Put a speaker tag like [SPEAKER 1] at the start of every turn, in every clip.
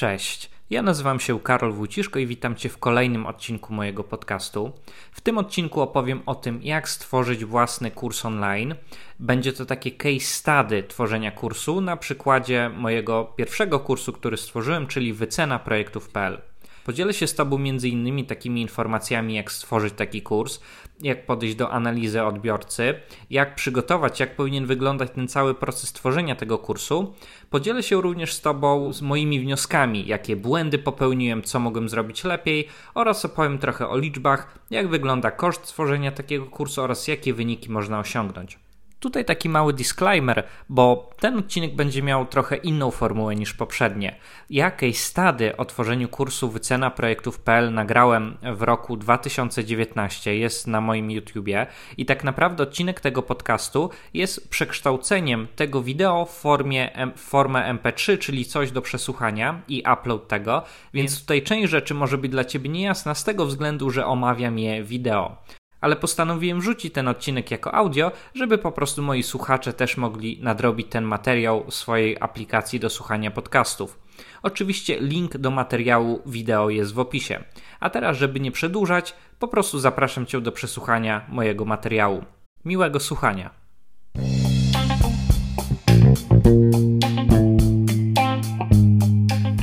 [SPEAKER 1] Cześć. Ja nazywam się Karol Wójciszko i witam Cię w kolejnym odcinku mojego podcastu. W tym odcinku opowiem o tym, jak stworzyć własny kurs online. Będzie to takie case study tworzenia kursu na przykładzie mojego pierwszego kursu, który stworzyłem, czyli wycena projektów.pl. Podzielę się z Tobą między innymi takimi informacjami, jak stworzyć taki kurs, jak podejść do analizy odbiorcy, jak przygotować, jak powinien wyglądać ten cały proces tworzenia tego kursu. Podzielę się również z Tobą z moimi wnioskami, jakie błędy popełniłem, co mogłem zrobić lepiej oraz opowiem trochę o liczbach, jak wygląda koszt stworzenia takiego kursu oraz jakie wyniki można osiągnąć. Tutaj taki mały disclaimer, bo ten odcinek będzie miał trochę inną formułę niż poprzednie. Jakiej stady o tworzeniu kursu wycena projektów.pl nagrałem w roku 2019, jest na moim YouTubie i tak naprawdę odcinek tego podcastu jest przekształceniem tego wideo w, formie, w formę MP3, czyli coś do przesłuchania i upload tego, więc tutaj część rzeczy może być dla Ciebie niejasna z tego względu, że omawiam je wideo ale postanowiłem rzucić ten odcinek jako audio, żeby po prostu moi słuchacze też mogli nadrobić ten materiał w swojej aplikacji do słuchania podcastów. Oczywiście link do materiału wideo jest w opisie. A teraz, żeby nie przedłużać, po prostu zapraszam Cię do przesłuchania mojego materiału. Miłego słuchania.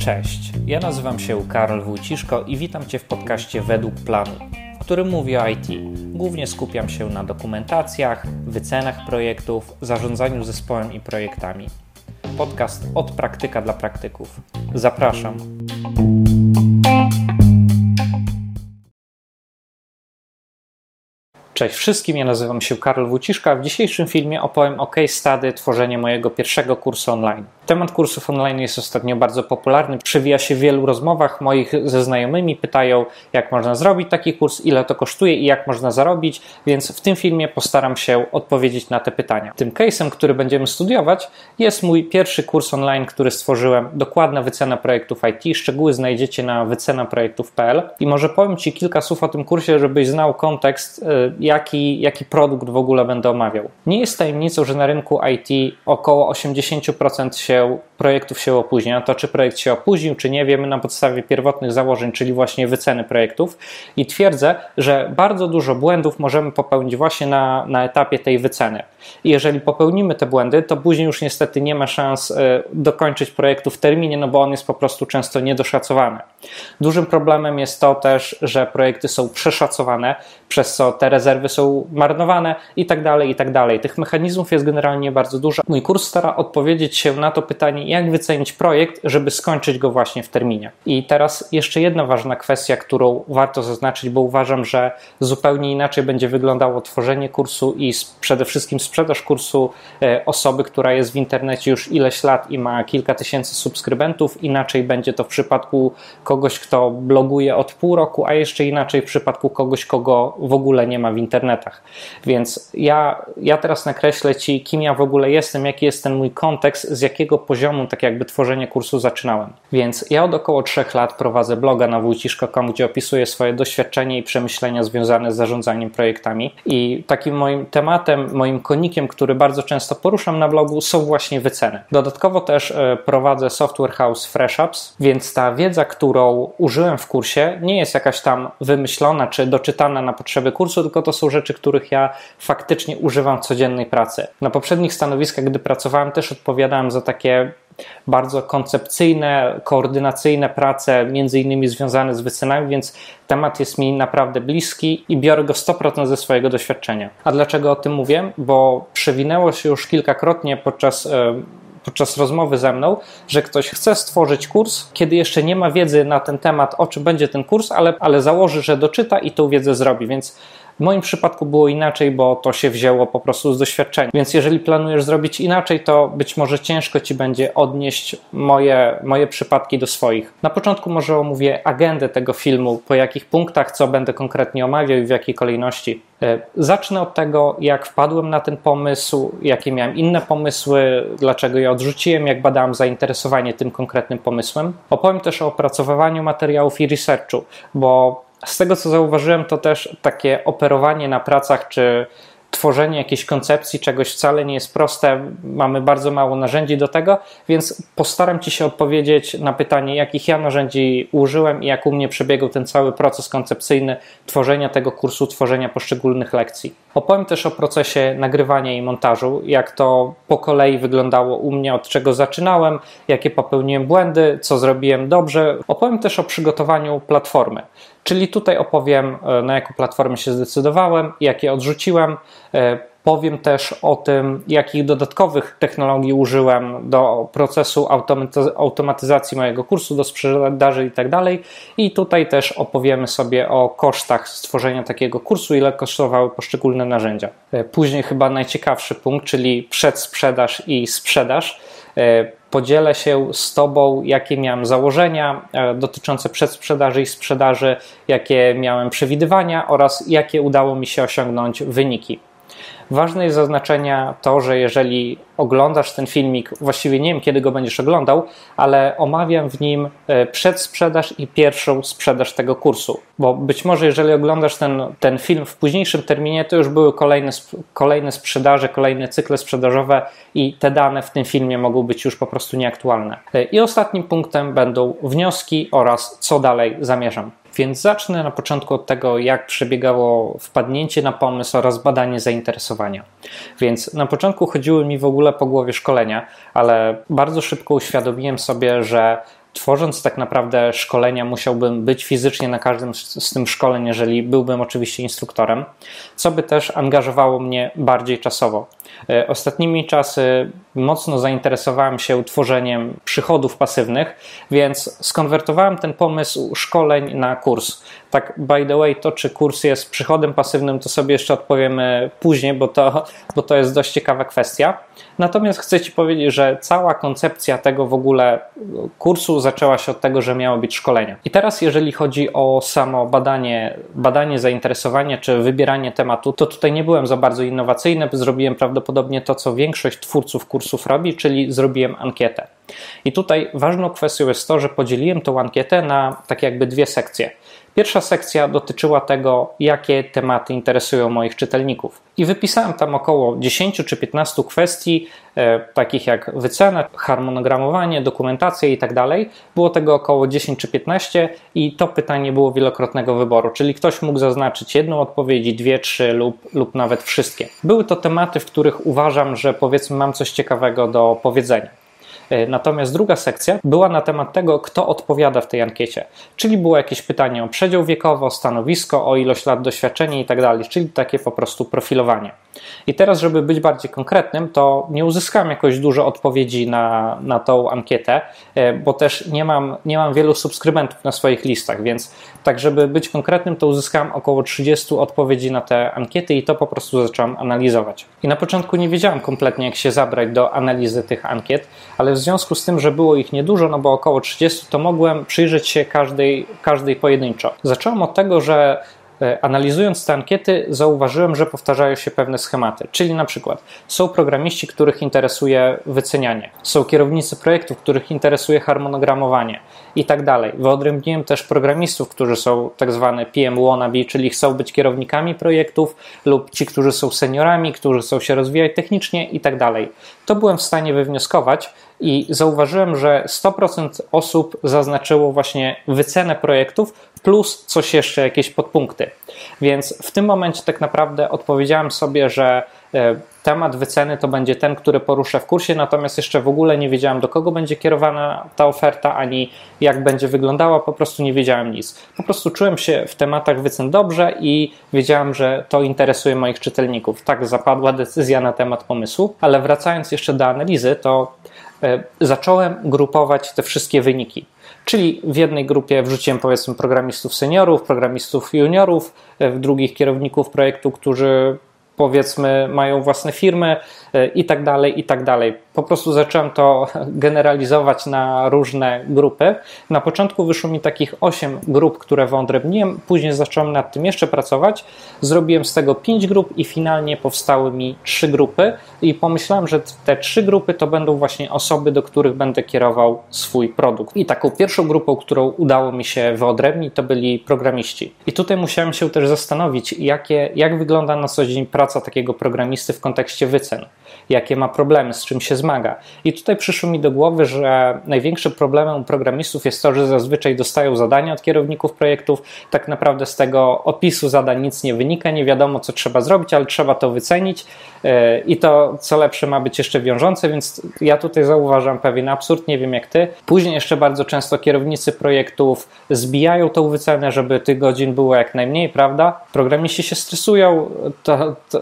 [SPEAKER 1] Cześć, ja nazywam się Karol Wójciszko i witam Cię w podcaście Według Planu który mówi o IT. Głównie skupiam się na dokumentacjach, wycenach projektów, zarządzaniu zespołem i projektami. Podcast od praktyka dla praktyków. Zapraszam. Cześć wszystkim, ja nazywam się Karol Wuciszka. W dzisiejszym filmie opowiem o case study tworzenia mojego pierwszego kursu online. Temat kursów online jest ostatnio bardzo popularny, przewija się w wielu rozmowach moich ze znajomymi, pytają jak można zrobić taki kurs, ile to kosztuje i jak można zarobić, więc w tym filmie postaram się odpowiedzieć na te pytania. Tym case'em, który będziemy studiować jest mój pierwszy kurs online, który stworzyłem, dokładna wycena projektów IT. Szczegóły znajdziecie na wycenaprojektów.pl i może powiem Ci kilka słów o tym kursie, żebyś znał kontekst, y, jaki, jaki produkt w ogóle będę omawiał. Nie jest tajemnicą, że na rynku IT około 80% się projektów się opóźnia. To, czy projekt się opóźnił, czy nie, wiemy na podstawie pierwotnych założeń, czyli właśnie wyceny projektów. I twierdzę, że bardzo dużo błędów możemy popełnić właśnie na, na etapie tej wyceny. I jeżeli popełnimy te błędy, to później już niestety nie ma szans e, dokończyć projektu w terminie, no bo on jest po prostu często niedoszacowany. Dużym problemem jest to też, że projekty są przeszacowane, przez co te rezerwy są marnowane i tak dalej, i tak dalej. Tych mechanizmów jest generalnie bardzo dużo. Mój kurs stara odpowiedzieć się na to pytanie, jak wycenić projekt, żeby skończyć go właśnie w terminie. I teraz jeszcze jedna ważna kwestia, którą warto zaznaczyć, bo uważam, że zupełnie inaczej będzie wyglądało tworzenie kursu i przede wszystkim sprzedaż kursu e, osoby, która jest w internecie już ileś lat i ma kilka tysięcy subskrybentów. Inaczej będzie to w przypadku kogoś, kto bloguje od pół roku, a jeszcze inaczej w przypadku kogoś, kogo w ogóle nie ma w internetach. Więc ja, ja teraz nakreślę Ci, kim ja w ogóle jestem, jaki jest ten mój kontekst, z jakiego poziomu tak jakby tworzenie kursu zaczynałem. Więc ja od około 3 lat prowadzę bloga na wójciszko.com, gdzie opisuję swoje doświadczenie i przemyślenia związane z zarządzaniem projektami. I takim moim tematem, moim konikiem, który bardzo często poruszam na blogu, są właśnie wyceny. Dodatkowo też e, prowadzę software house FreshUps, więc ta wiedza, którą użyłem w kursie, nie jest jakaś tam wymyślona czy doczytana na potrzeby kursu, tylko to są rzeczy, których ja faktycznie używam w codziennej pracy. Na poprzednich stanowiskach, gdy pracowałem, też odpowiadałem za takie bardzo koncepcyjne, koordynacyjne prace, między innymi związane z wycenami, więc temat jest mi naprawdę bliski i biorę go 100% ze swojego doświadczenia. A dlaczego o tym mówię? Bo przewinęło się już kilkakrotnie podczas e, podczas rozmowy ze mną, że ktoś chce stworzyć kurs, kiedy jeszcze nie ma wiedzy na ten temat, o czym będzie ten kurs, ale, ale założy, że doczyta i tą wiedzę zrobi. Więc w moim przypadku było inaczej, bo to się wzięło po prostu z doświadczenia. Więc jeżeli planujesz zrobić inaczej, to być może ciężko ci będzie odnieść moje, moje przypadki do swoich. Na początku może omówię agendę tego filmu, po jakich punktach, co będę konkretnie omawiał i w jakiej kolejności. E, zacznę od tego, jak wpadłem na ten pomysł, jakie miałem inne pomysły, dlaczego je odrzuciłem, jak badałem zainteresowanie tym konkretnym pomysłem. Opowiem też o opracowywaniu materiałów i researchu, bo z tego co zauważyłem, to też takie operowanie na pracach czy tworzenie jakiejś koncepcji czegoś wcale nie jest proste, mamy bardzo mało narzędzi do tego, więc postaram Ci się odpowiedzieć na pytanie, jakich ja narzędzi użyłem i jak u mnie przebiegał ten cały proces koncepcyjny tworzenia tego kursu, tworzenia poszczególnych lekcji. Opowiem też o procesie nagrywania i montażu, jak to po kolei wyglądało u mnie, od czego zaczynałem, jakie popełniłem błędy, co zrobiłem dobrze. Opowiem też o przygotowaniu platformy. Czyli tutaj opowiem, e, na jaką platformę się zdecydowałem, jakie odrzuciłem. E, powiem też o tym, jakich dodatkowych technologii użyłem do procesu automatyzacji mojego kursu, do sprzedaży i tak. I tutaj też opowiemy sobie o kosztach stworzenia takiego kursu, ile kosztowały poszczególne narzędzia. E, później chyba najciekawszy punkt, czyli przedsprzedaż i sprzedaż podzielę się z Tobą, jakie miałem założenia e, dotyczące przedsprzedaży i sprzedaży, jakie miałem przewidywania oraz jakie udało mi się osiągnąć wyniki. Ważne jest zaznaczenia to, że jeżeli oglądasz ten filmik, właściwie nie wiem kiedy go będziesz oglądał, ale omawiam w nim e, przedsprzedaż i pierwszą sprzedaż tego kursu. Bo być może jeżeli oglądasz ten, ten film w późniejszym terminie, to już były kolejne, kolejne sprzedaże, kolejne cykle sprzedażowe i te dane w tym filmie mogą być już po prostu nieaktualne. E, I ostatnim punktem będą wnioski oraz co dalej zamierzam. Więc zacznę na początku od tego, jak przebiegało wpadnięcie na pomysł oraz badanie zainteresowania. Więc na początku chodziły mi w ogóle po głowie szkolenia, ale bardzo szybko uświadomiłem sobie, że tworząc tak naprawdę szkolenia, musiałbym być fizycznie na każdym z tym szkoleń, jeżeli byłbym oczywiście instruktorem, co by też angażowało mnie bardziej czasowo. E, ostatnimi czasy mocno zainteresowałem się tworzeniem przychodów pasywnych, więc skonwertowałem ten pomysł szkoleń na kurs. Tak, by the way, to czy kurs jest przychodem pasywnym, to sobie jeszcze odpowiemy później, bo to, bo to jest dość ciekawa kwestia. Natomiast chcę Ci powiedzieć, że cała koncepcja tego w ogóle kursu zaczęła się od tego, że miało być szkolenia. I teraz, jeżeli chodzi o samo badanie, badanie zainteresowania czy wybieranie tematu, to tutaj nie byłem za bardzo innowacyjny, zrobiłem prawdopodobnie to, co większość twórców kursów robi, czyli zrobiłem ankietę. I tutaj ważną kwestią jest to, że podzieliłem tą ankietę na tak jakby dwie sekcje. Pierwsza sekcja dotyczyła tego, jakie tematy interesują moich czytelników. I wypisałem tam około 10 czy 15 kwestii, e, takich jak wycena, harmonogramowanie, dokumentacja i tak dalej. Było tego około 10 czy 15 i to pytanie było wielokrotnego wyboru, czyli ktoś mógł zaznaczyć jedną odpowiedź, dwie, trzy lub, lub nawet wszystkie. Były to tematy, w których uważam, że powiedzmy mam coś ciekawego do powiedzenia. E, natomiast druga sekcja była na temat tego, kto odpowiada w tej ankiecie. Czyli było jakieś pytanie o przedział wiekowy, o stanowisko, o ilość lat doświadczenia itd., tak czyli takie po prostu profilowanie. I teraz, żeby być bardziej konkretnym, to nie uzyskam jakoś dużo odpowiedzi na, na tą ankietę, e, bo też nie mam, nie mam wielu subskrybentów na swoich listach, więc tak, żeby być konkretnym, to uzyskałem około 30 odpowiedzi na te ankiety i to po prostu zacząłem analizować. I na początku nie wiedziałem kompletnie, jak się zabrać do analizy tych ankiet, ale w związku z tym, że było ich niedużo, no bo około 30, to mogłem przyjrzeć się każdej, każdej pojedynczo. Zacząłem od tego, że E, analizując te ankiety, zauważyłem, że powtarzają się pewne schematy. Czyli na przykład są programiści, których interesuje wycenianie, są kierownicy projektów, których interesuje harmonogramowanie i tak dalej. Wyodrębniłem też programistów, którzy są tak zwane PM wannabe, czyli chcą być kierownikami projektów, lub ci, którzy są seniorami, którzy chcą się rozwijać technicznie i tak dalej. To byłem w stanie wywnioskować, i zauważyłem, że 100% osób zaznaczyło właśnie wycenę projektów plus coś jeszcze, jakieś podpunkty. Więc w tym momencie tak naprawdę odpowiedziałem sobie, że e, temat wyceny to będzie ten, który poruszę w kursie, natomiast jeszcze w ogóle nie wiedziałem, do kogo będzie kierowana ta oferta, ani jak będzie wyglądała, po prostu nie wiedziałem nic. Po prostu czułem się w tematach wycen dobrze i wiedziałem, że to interesuje moich czytelników. Tak zapadła decyzja na temat pomysłu, ale wracając jeszcze do analizy, to zacząłem grupować te wszystkie wyniki. Czyli w jednej grupie wrzuciłem powiedzmy programistów seniorów, programistów juniorów, e, w drugich kierowników projektu, którzy powiedzmy mają własne firmy, i tak dalej, i tak dalej. Po prostu zacząłem to generalizować na różne grupy. Na początku wyszło mi takich 8 grup, które wyodrębniłem, później zacząłem nad tym jeszcze pracować. Zrobiłem z tego 5 grup i finalnie powstały mi 3 grupy i pomyślałem, że te 3 grupy to będą właśnie osoby, do których będę kierował swój produkt. I taką pierwszą grupą, którą udało mi się wyodrębnić, to byli programiści. I tutaj musiałem się też zastanowić, jakie, jak wygląda na co dzień praca takiego programisty w kontekście wycen, jakie ma problemy, z czym się zmaga. I tutaj przyszło mi do głowy, że największym problemem u programistów jest to, że zazwyczaj dostają zadania od kierowników projektów, tak naprawdę z tego opisu zadań nic nie wynika, nie wiadomo co trzeba zrobić, ale trzeba to wycenić e, i to co lepsze ma być jeszcze wiążące, więc ja tutaj zauważam pewien absurd, nie wiem jak ty. Później jeszcze bardzo często kierownicy projektów zbijają tą wycenę, żeby tych godzin było jak najmniej, prawda? Programiści się stresują,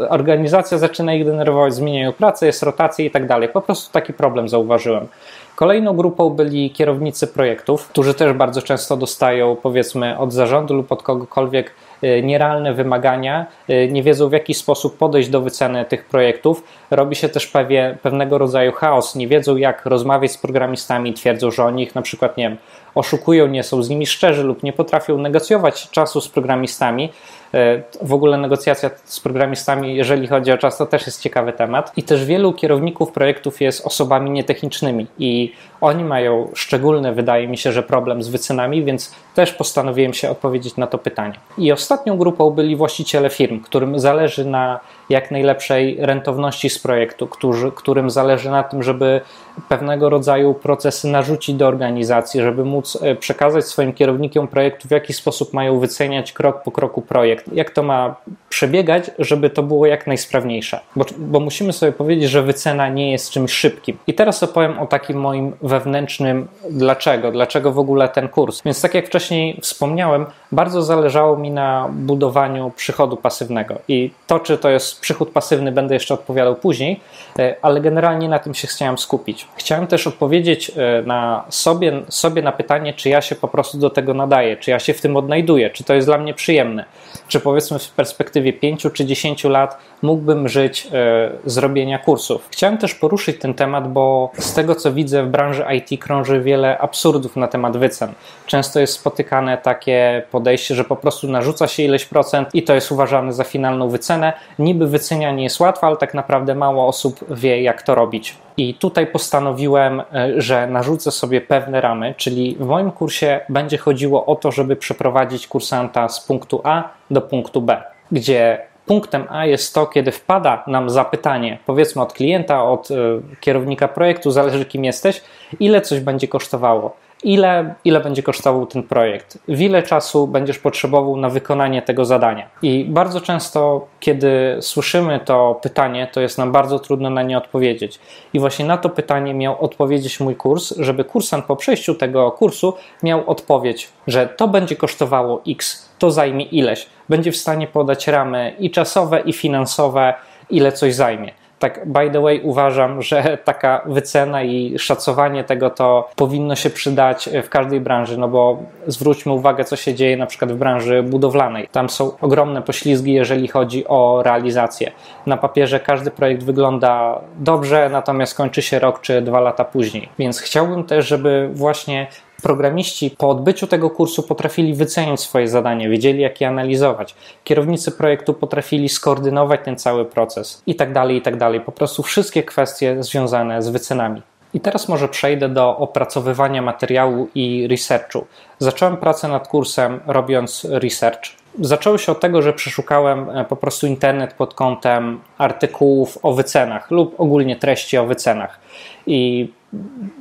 [SPEAKER 1] organizacja zaczyna ich denerwować, zmieniają pracę, jest rotacja i tak dalej. Po prostu taki problem zauważyłem. Kolejną grupą byli kierownicy projektów, którzy też bardzo często dostają, powiedzmy, od zarządu lub od kogokolwiek y, nierealne wymagania, y, nie wiedzą w jaki sposób podejść do wyceny tych projektów. Robi się też pewien, pewnego rodzaju chaos, nie wiedzą jak rozmawiać z programistami, twierdzą, że oni ich na przykład, nie wiem, oszukują, nie są z nimi szczerzy lub nie potrafią negocjować czasu z programistami. E, w ogóle negocjacja z programistami, jeżeli chodzi o czas, to też jest ciekawy temat. I też wielu kierowników projektów jest osobami nietechnicznymi i oni mają szczególny, wydaje mi się, że problem z wycenami, więc też postanowiłem się odpowiedzieć na to pytanie. I ostatnią grupą byli właściciele firm, którym zależy na jak najlepszej rentowności z projektu, którzy, którym zależy na tym, żeby pewnego rodzaju procesy narzucić do organizacji, żeby móc e, przekazać swoim kierownikom projektu, w jaki sposób mają wyceniać krok po kroku projekt, jak to ma przebiegać, żeby to było jak najsprawniejsze. Bo, bo musimy sobie powiedzieć, że wycena nie jest czymś szybkim. I teraz opowiem o takim moim wewnętrznym dlaczego, dlaczego w ogóle ten kurs. Więc tak jak wcześniej wspomniałem, bardzo zależało mi na budowaniu przychodu pasywnego. I to, czy to jest przychód pasywny, będę jeszcze odpowiadał później, e, ale generalnie na tym się chciałem skupić. Chciałem też odpowiedzieć e, na sobie, sobie na pytanie, czy ja się po prostu do tego nadaję, czy ja się w tym odnajduję, czy to jest dla mnie przyjemne, czy powiedzmy w perspektywie 5 czy 10 lat mógłbym żyć e, z robienia kursów. Chciałem też poruszyć ten temat, bo z tego co widzę w branży IT krąży wiele absurdów na temat wycen. Często jest spotykane takie podejście, że po prostu narzuca się ileś procent i to jest uważane za finalną wycenę. Niby wycenianie jest łatwe, ale tak naprawdę mało osób wie, jak to robić. I tutaj postanowiłem, e, że narzucę sobie pewne ramy, czyli w moim kursie będzie chodziło o to, żeby przeprowadzić kursanta z punktu A do punktu B, gdzie punktem A jest to, kiedy wpada nam zapytanie, powiedzmy od klienta, od e, kierownika projektu, zależy kim jesteś, ile coś będzie kosztowało ile, ile będzie kosztował ten projekt, w ile czasu będziesz potrzebował na wykonanie tego zadania. I bardzo często, kiedy słyszymy to pytanie, to jest nam bardzo trudno na nie odpowiedzieć. I właśnie na to pytanie miał odpowiedzieć mój kurs, żeby kursant po przejściu tego kursu miał odpowiedź, że to będzie kosztowało X, to zajmie ileś. Będzie w stanie podać ramy i czasowe, i finansowe, ile coś zajmie tak by the way uważam, że taka wycena i szacowanie tego to powinno się przydać w każdej branży, no bo zwróćmy uwagę, co się dzieje na przykład w branży budowlanej. Tam są ogromne poślizgi, jeżeli chodzi o realizację. Na papierze każdy projekt wygląda dobrze, natomiast kończy się rok czy dwa lata później. Więc chciałbym też, żeby właśnie programiści po odbyciu tego kursu potrafili wycenić swoje zadanie, wiedzieli jak je analizować. Kierownicy projektu potrafili skoordynować ten cały proces i tak dalej, i tak dalej. Po prostu wszystkie kwestie związane z wycenami. I teraz może przejdę do opracowywania materiału i researchu. Zacząłem pracę nad kursem robiąc research. Zaczęło się od tego, że przeszukałem e, po prostu internet pod kątem artykułów o wycenach lub ogólnie treści o wycenach. I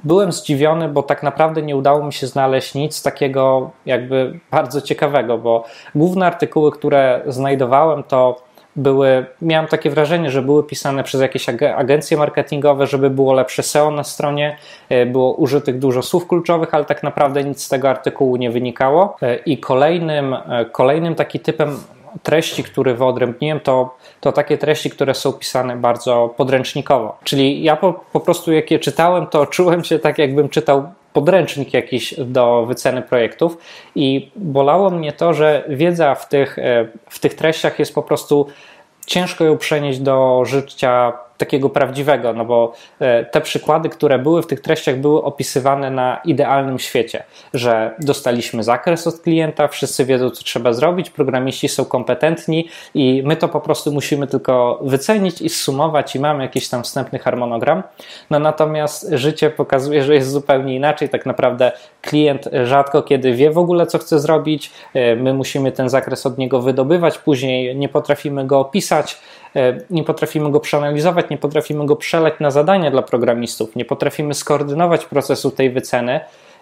[SPEAKER 1] byłem zdziwiony, bo tak naprawdę nie udało mi się znaleźć nic takiego jakby bardzo ciekawego, bo główne artykuły, które znajdowałem, to były, miałem takie wrażenie, że były pisane przez jakieś agencje marketingowe, żeby było lepsze SEO na stronie, e, było użytych dużo słów kluczowych, ale tak naprawdę nic z tego artykułu nie wynikało. E, I kolejnym, e, kolejnym taki typem treści, które wyodrębniłem, to, to takie treści, które są pisane bardzo podręcznikowo. Czyli ja po, po prostu jak je czytałem, to czułem się tak, jakbym czytał podręcznik jakiś do wyceny projektów i bolało mnie to, że wiedza w tych, e, w tych treściach jest po prostu ciężko ją przenieść do życia takiego prawdziwego, no bo e, te przykłady, które były w tych treściach, były opisywane na idealnym świecie, że dostaliśmy zakres od klienta, wszyscy wiedzą, co trzeba zrobić, programiści są kompetentni i my to po prostu musimy tylko wycenić i zsumować i mamy jakiś tam wstępny harmonogram. No natomiast życie pokazuje, że jest zupełnie inaczej. Tak naprawdę klient rzadko kiedy wie w ogóle, co chce zrobić. E, my musimy ten zakres od niego wydobywać, później nie potrafimy go opisać, nie potrafimy go przeanalizować, nie potrafimy go przeleć na zadania dla programistów, nie potrafimy skoordynować procesu tej wyceny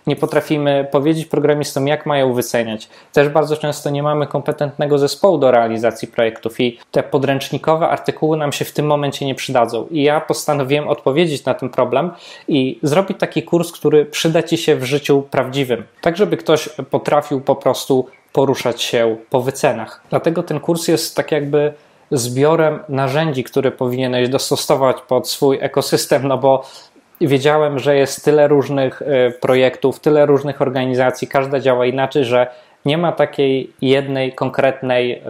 [SPEAKER 1] nie potrafimy powiedzieć programistom, jak mają wyceniać. Też bardzo często nie mamy kompetentnego zespołu do realizacji projektów i te podręcznikowe artykuły nam się w tym momencie nie przydadzą. I ja postanowiłem odpowiedzieć na ten problem i zrobić taki kurs, który przyda Ci się w życiu prawdziwym, tak żeby ktoś potrafił po prostu poruszać się po wycenach. Dlatego ten kurs jest tak jakby zbiorem narzędzi, które powinieneś dostosować pod swój ekosystem, no bo wiedziałem, że jest tyle różnych e, projektów, tyle różnych organizacji, każda działa inaczej, że nie ma takiej jednej konkretnej, e,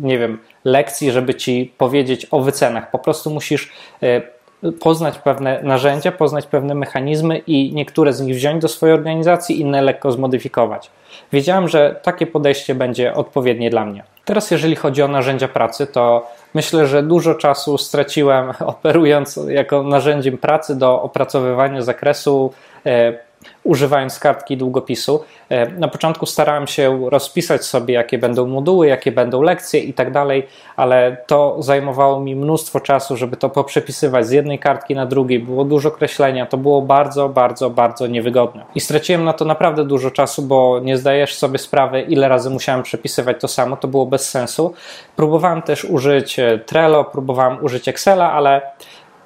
[SPEAKER 1] nie wiem, lekcji, żeby ci powiedzieć o wycenach. Po prostu musisz e, poznać pewne narzędzia, poznać pewne mechanizmy i niektóre z nich wziąć do swojej organizacji, inne lekko zmodyfikować. Wiedziałem, że takie podejście będzie odpowiednie dla mnie. Teraz, jeżeli chodzi o narzędzia pracy, to myślę, że dużo czasu straciłem operując jako narzędziem pracy do opracowywania zakresu e, używając kartki długopisu. E, na początku starałem się rozpisać sobie, jakie będą moduły, jakie będą lekcje i tak dalej, ale to zajmowało mi mnóstwo czasu, żeby to poprzepisywać z jednej kartki na drugiej. Było dużo kreślenia, to było bardzo, bardzo, bardzo niewygodne. I straciłem na to naprawdę dużo czasu, bo nie zdajesz sobie sprawy, ile razy musiałem przepisywać to samo, to było bez sensu. Próbowałem też użyć e, Trello, próbowałem użyć Excela, ale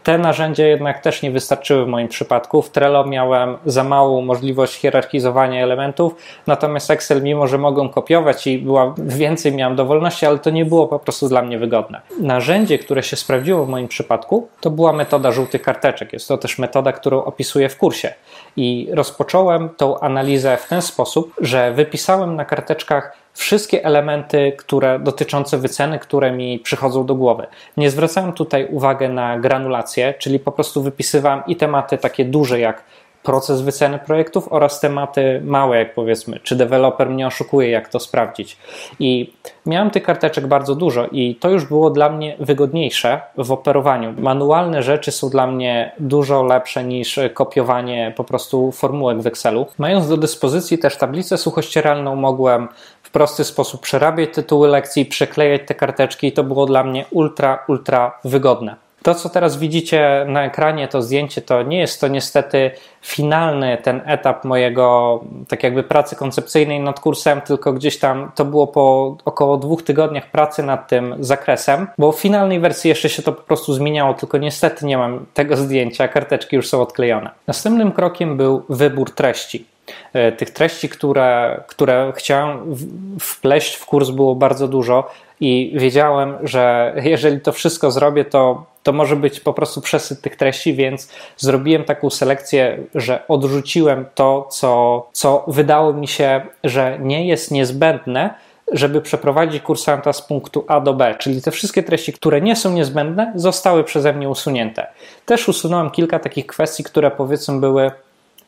[SPEAKER 1] te narzędzia jednak też nie wystarczyły w moim przypadku. W Trello miałem za małą możliwość hierarchizowania elementów, natomiast Excel, mimo że mogłem kopiować i była więcej miałem dowolności, ale to nie było po prostu dla mnie wygodne. Narzędzie, które się sprawdziło w moim przypadku, to była metoda żółtych karteczek. Jest to też metoda, którą opisuję w kursie. I rozpocząłem tą analizę w ten sposób, że wypisałem na karteczkach wszystkie elementy, które dotyczące wyceny, które mi przychodzą do głowy. Nie zwracałem tutaj uwagi na granulację, czyli po prostu wypisywałem i tematy takie duże jak proces wyceny projektów oraz tematy małe, jak powiedzmy, czy deweloper mnie oszukuje, jak to sprawdzić. I miałem tych karteczek bardzo dużo i to już było dla mnie wygodniejsze w operowaniu. Manualne rzeczy są dla mnie dużo lepsze niż kopiowanie po prostu formułek w Excelu. Mając do dyspozycji też tablicę suchościeralną, mogłem prosty sposób przerabiać tytuły lekcji, przeklejać te karteczki i to było dla mnie ultra, ultra wygodne. To, co teraz widzicie na ekranie, to zdjęcie, to nie jest to niestety finalny ten etap mojego, tak jakby pracy koncepcyjnej nad kursem, tylko gdzieś tam to było po około dwóch tygodniach pracy nad tym zakresem, bo w finalnej wersji jeszcze się to po prostu zmieniało, tylko niestety nie mam tego zdjęcia, karteczki już są odklejone. Następnym krokiem był wybór treści. E, tych treści, które, które chciałem wpleść w kurs, było bardzo dużo i wiedziałem, że jeżeli to wszystko zrobię, to, to może być po prostu przesyt tych treści, więc zrobiłem taką selekcję, że odrzuciłem to, co, co wydało mi się, że nie jest niezbędne, żeby przeprowadzić kursanta z punktu A do B, czyli te wszystkie treści, które nie są niezbędne, zostały przeze mnie usunięte. Też usunąłem kilka takich kwestii, które powiedzmy były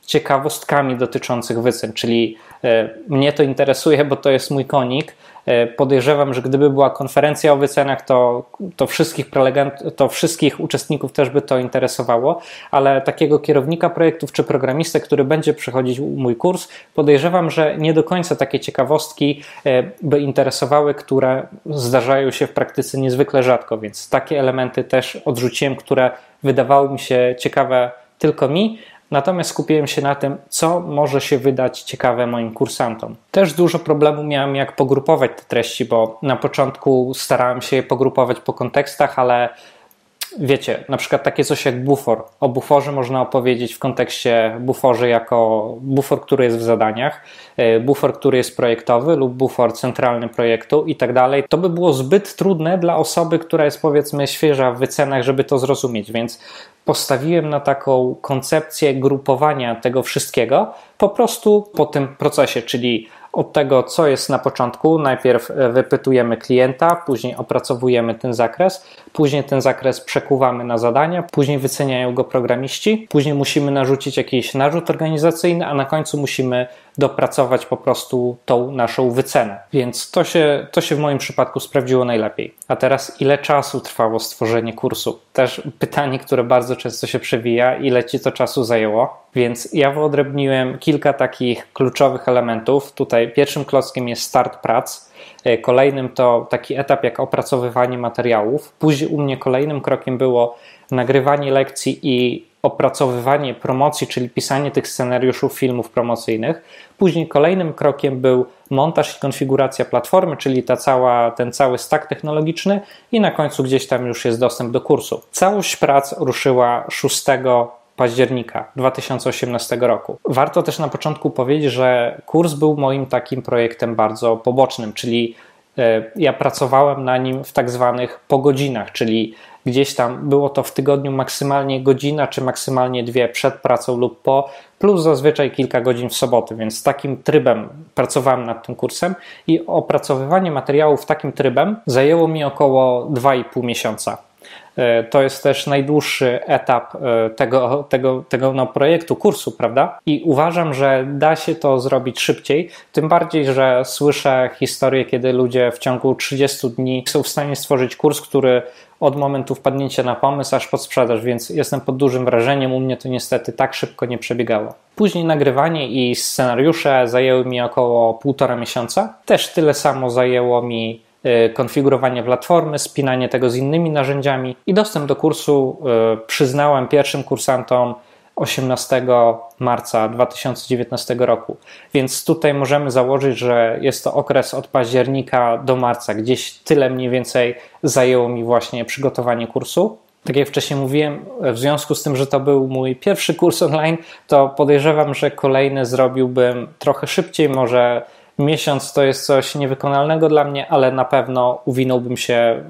[SPEAKER 1] ciekawostkami dotyczących wycen, czyli e, mnie to interesuje, bo to jest mój konik. E, podejrzewam, że gdyby była konferencja o wycenach, to, to, wszystkich prelegent, to wszystkich uczestników też by to interesowało, ale takiego kierownika projektów czy programistę, który będzie przechodzić mój kurs, podejrzewam, że nie do końca takie ciekawostki e, by interesowały, które zdarzają się w praktyce niezwykle rzadko, więc takie elementy też odrzuciłem, które wydawały mi się ciekawe tylko mi, Natomiast skupiłem się na tym, co może się wydać ciekawe moim kursantom. Też dużo problemu miałem, jak pogrupować te treści, bo na początku starałem się je pogrupować po kontekstach, ale wiecie, na przykład takie coś jak bufor. O buforze można opowiedzieć w kontekście buforze jako bufor, który jest w zadaniach, e, bufor, który jest projektowy lub bufor centralny projektu i tak dalej. To by było zbyt trudne dla osoby, która jest powiedzmy świeża w wycenach, żeby to zrozumieć, więc postawiłem na taką koncepcję grupowania tego wszystkiego po prostu po tym procesie, czyli od tego, co jest na początku. Najpierw e, wypytujemy klienta, później opracowujemy ten zakres, później ten zakres przekuwamy na zadania, później wyceniają go programiści, później musimy narzucić jakiś narzut organizacyjny, a na końcu musimy dopracować po prostu tą naszą wycenę. Więc to się, to się w moim przypadku sprawdziło najlepiej. A teraz, ile czasu trwało stworzenie kursu? Też pytanie, które bardzo często się przewija, ile ci to czasu zajęło? Więc ja wyodrębniłem kilka takich kluczowych elementów. Tutaj pierwszym klockiem jest start prac. Kolejnym to taki etap jak opracowywanie materiałów. Później u mnie kolejnym krokiem było nagrywanie lekcji i opracowywanie promocji, czyli pisanie tych scenariuszów filmów promocyjnych. Później kolejnym krokiem był montaż i konfiguracja platformy, czyli ta cała, ten cały stack technologiczny i na końcu gdzieś tam już jest dostęp do kursu. Całość prac ruszyła 6 października 2018 roku. Warto też na początku powiedzieć, że kurs był moim takim projektem bardzo pobocznym, czyli e, ja pracowałem na nim w tak zwanych pogodzinach, czyli gdzieś tam było to w tygodniu maksymalnie godzina, czy maksymalnie dwie przed pracą lub po, plus zazwyczaj kilka godzin w soboty, więc takim trybem pracowałem nad tym kursem i opracowywanie materiałów takim trybem zajęło mi około 2,5 miesiąca. E, to jest też najdłuższy etap e, tego, tego, tego no, projektu, kursu, prawda? I uważam, że da się to zrobić szybciej, tym bardziej, że słyszę historie, kiedy ludzie w ciągu 30 dni są w stanie stworzyć kurs, który od momentu wpadnięcia na pomysł aż pod sprzedaż, więc jestem pod dużym wrażeniem. U mnie to niestety tak szybko nie przebiegało. Później nagrywanie i scenariusze zajęły mi około półtora miesiąca. Też tyle samo zajęło mi y, konfigurowanie platformy, spinanie tego z innymi narzędziami i dostęp do kursu y, przyznałem pierwszym kursantom 18 marca 2019 roku. Więc tutaj możemy założyć, że jest to okres od października do marca. Gdzieś tyle mniej więcej zajęło mi właśnie przygotowanie kursu. Tak jak wcześniej mówiłem, w związku z tym, że to był mój pierwszy kurs online, to podejrzewam, że kolejny zrobiłbym trochę szybciej, może miesiąc to jest coś niewykonalnego dla mnie, ale na pewno uwinąłbym się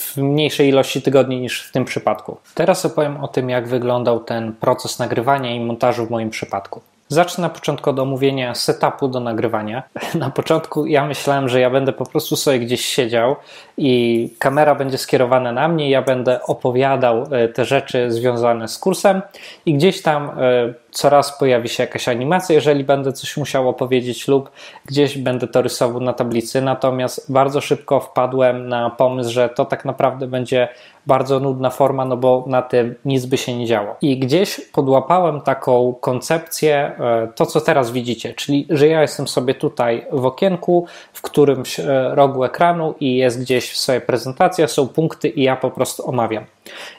[SPEAKER 1] w mniejszej ilości tygodni niż w tym przypadku. Teraz opowiem o tym, jak wyglądał ten proces nagrywania i montażu w moim przypadku. Zacznę na początku od omówienia setupu do nagrywania. Na początku ja myślałem, że ja będę po prostu sobie gdzieś siedział i kamera będzie skierowana na mnie, ja będę opowiadał e, te rzeczy związane z kursem i gdzieś tam e, coraz pojawi się jakaś animacja, jeżeli będę coś musiał opowiedzieć lub gdzieś będę to rysował na tablicy. Natomiast bardzo szybko wpadłem na pomysł, że to tak naprawdę będzie bardzo nudna forma, no bo na tym nic by się nie działo. I gdzieś podłapałem taką koncepcję, e, to co teraz widzicie, czyli że ja jestem sobie tutaj w okienku, w którymś rogu ekranu i jest gdzieś sobie prezentacja, są punkty i ja po prostu omawiam.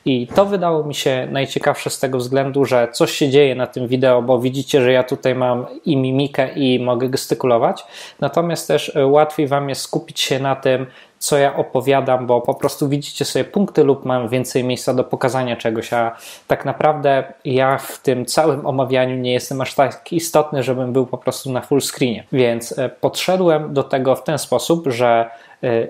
[SPEAKER 1] I to wydało mi się najciekawsze z tego względu, że coś się dzieje na tym wideo, bo widzicie, że ja tutaj mam i mimikę i mogę gestykulować, natomiast też e, łatwiej Wam jest skupić się na tym, co ja opowiadam, bo po prostu widzicie sobie punkty lub mam więcej miejsca do pokazania czegoś, a tak naprawdę ja w tym całym omawianiu nie jestem aż tak istotny, żebym był po prostu na full screenie. Więc e, podszedłem do tego w ten sposób, że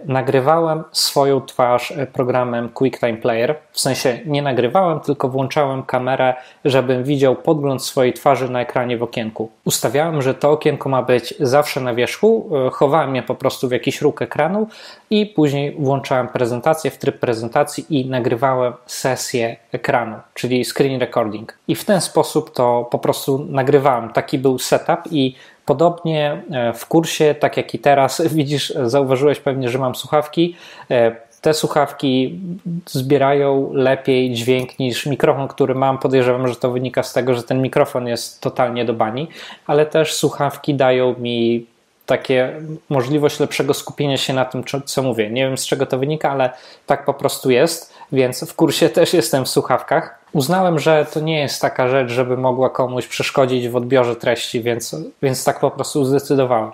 [SPEAKER 1] nagrywałem swoją twarz e, programem QuickTime Player. W sensie nie nagrywałem, tylko włączałem kamerę, żebym widział podgląd swojej twarzy na ekranie w okienku. Ustawiałem, że to okienko ma być zawsze na wierzchu, e, chowałem je po prostu w jakiś róg ekranu i później włączałem prezentację w tryb prezentacji i nagrywałem sesję ekranu, czyli screen recording. I w ten sposób to po prostu nagrywałem. Taki był setup i Podobnie e, w kursie, tak jak i teraz, widzisz, zauważyłeś pewnie, że mam słuchawki. E, te słuchawki zbierają lepiej dźwięk niż mikrofon, który mam. Podejrzewam, że to wynika z tego, że ten mikrofon jest totalnie do bani, ale też słuchawki dają mi takie możliwość lepszego skupienia się na tym, co mówię. Nie wiem z czego to wynika, ale tak po prostu jest, więc w kursie też jestem w słuchawkach. Uznałem, że to nie jest taka rzecz, żeby mogła komuś przeszkodzić w odbiorze treści, więc, więc tak po prostu zdecydowałem.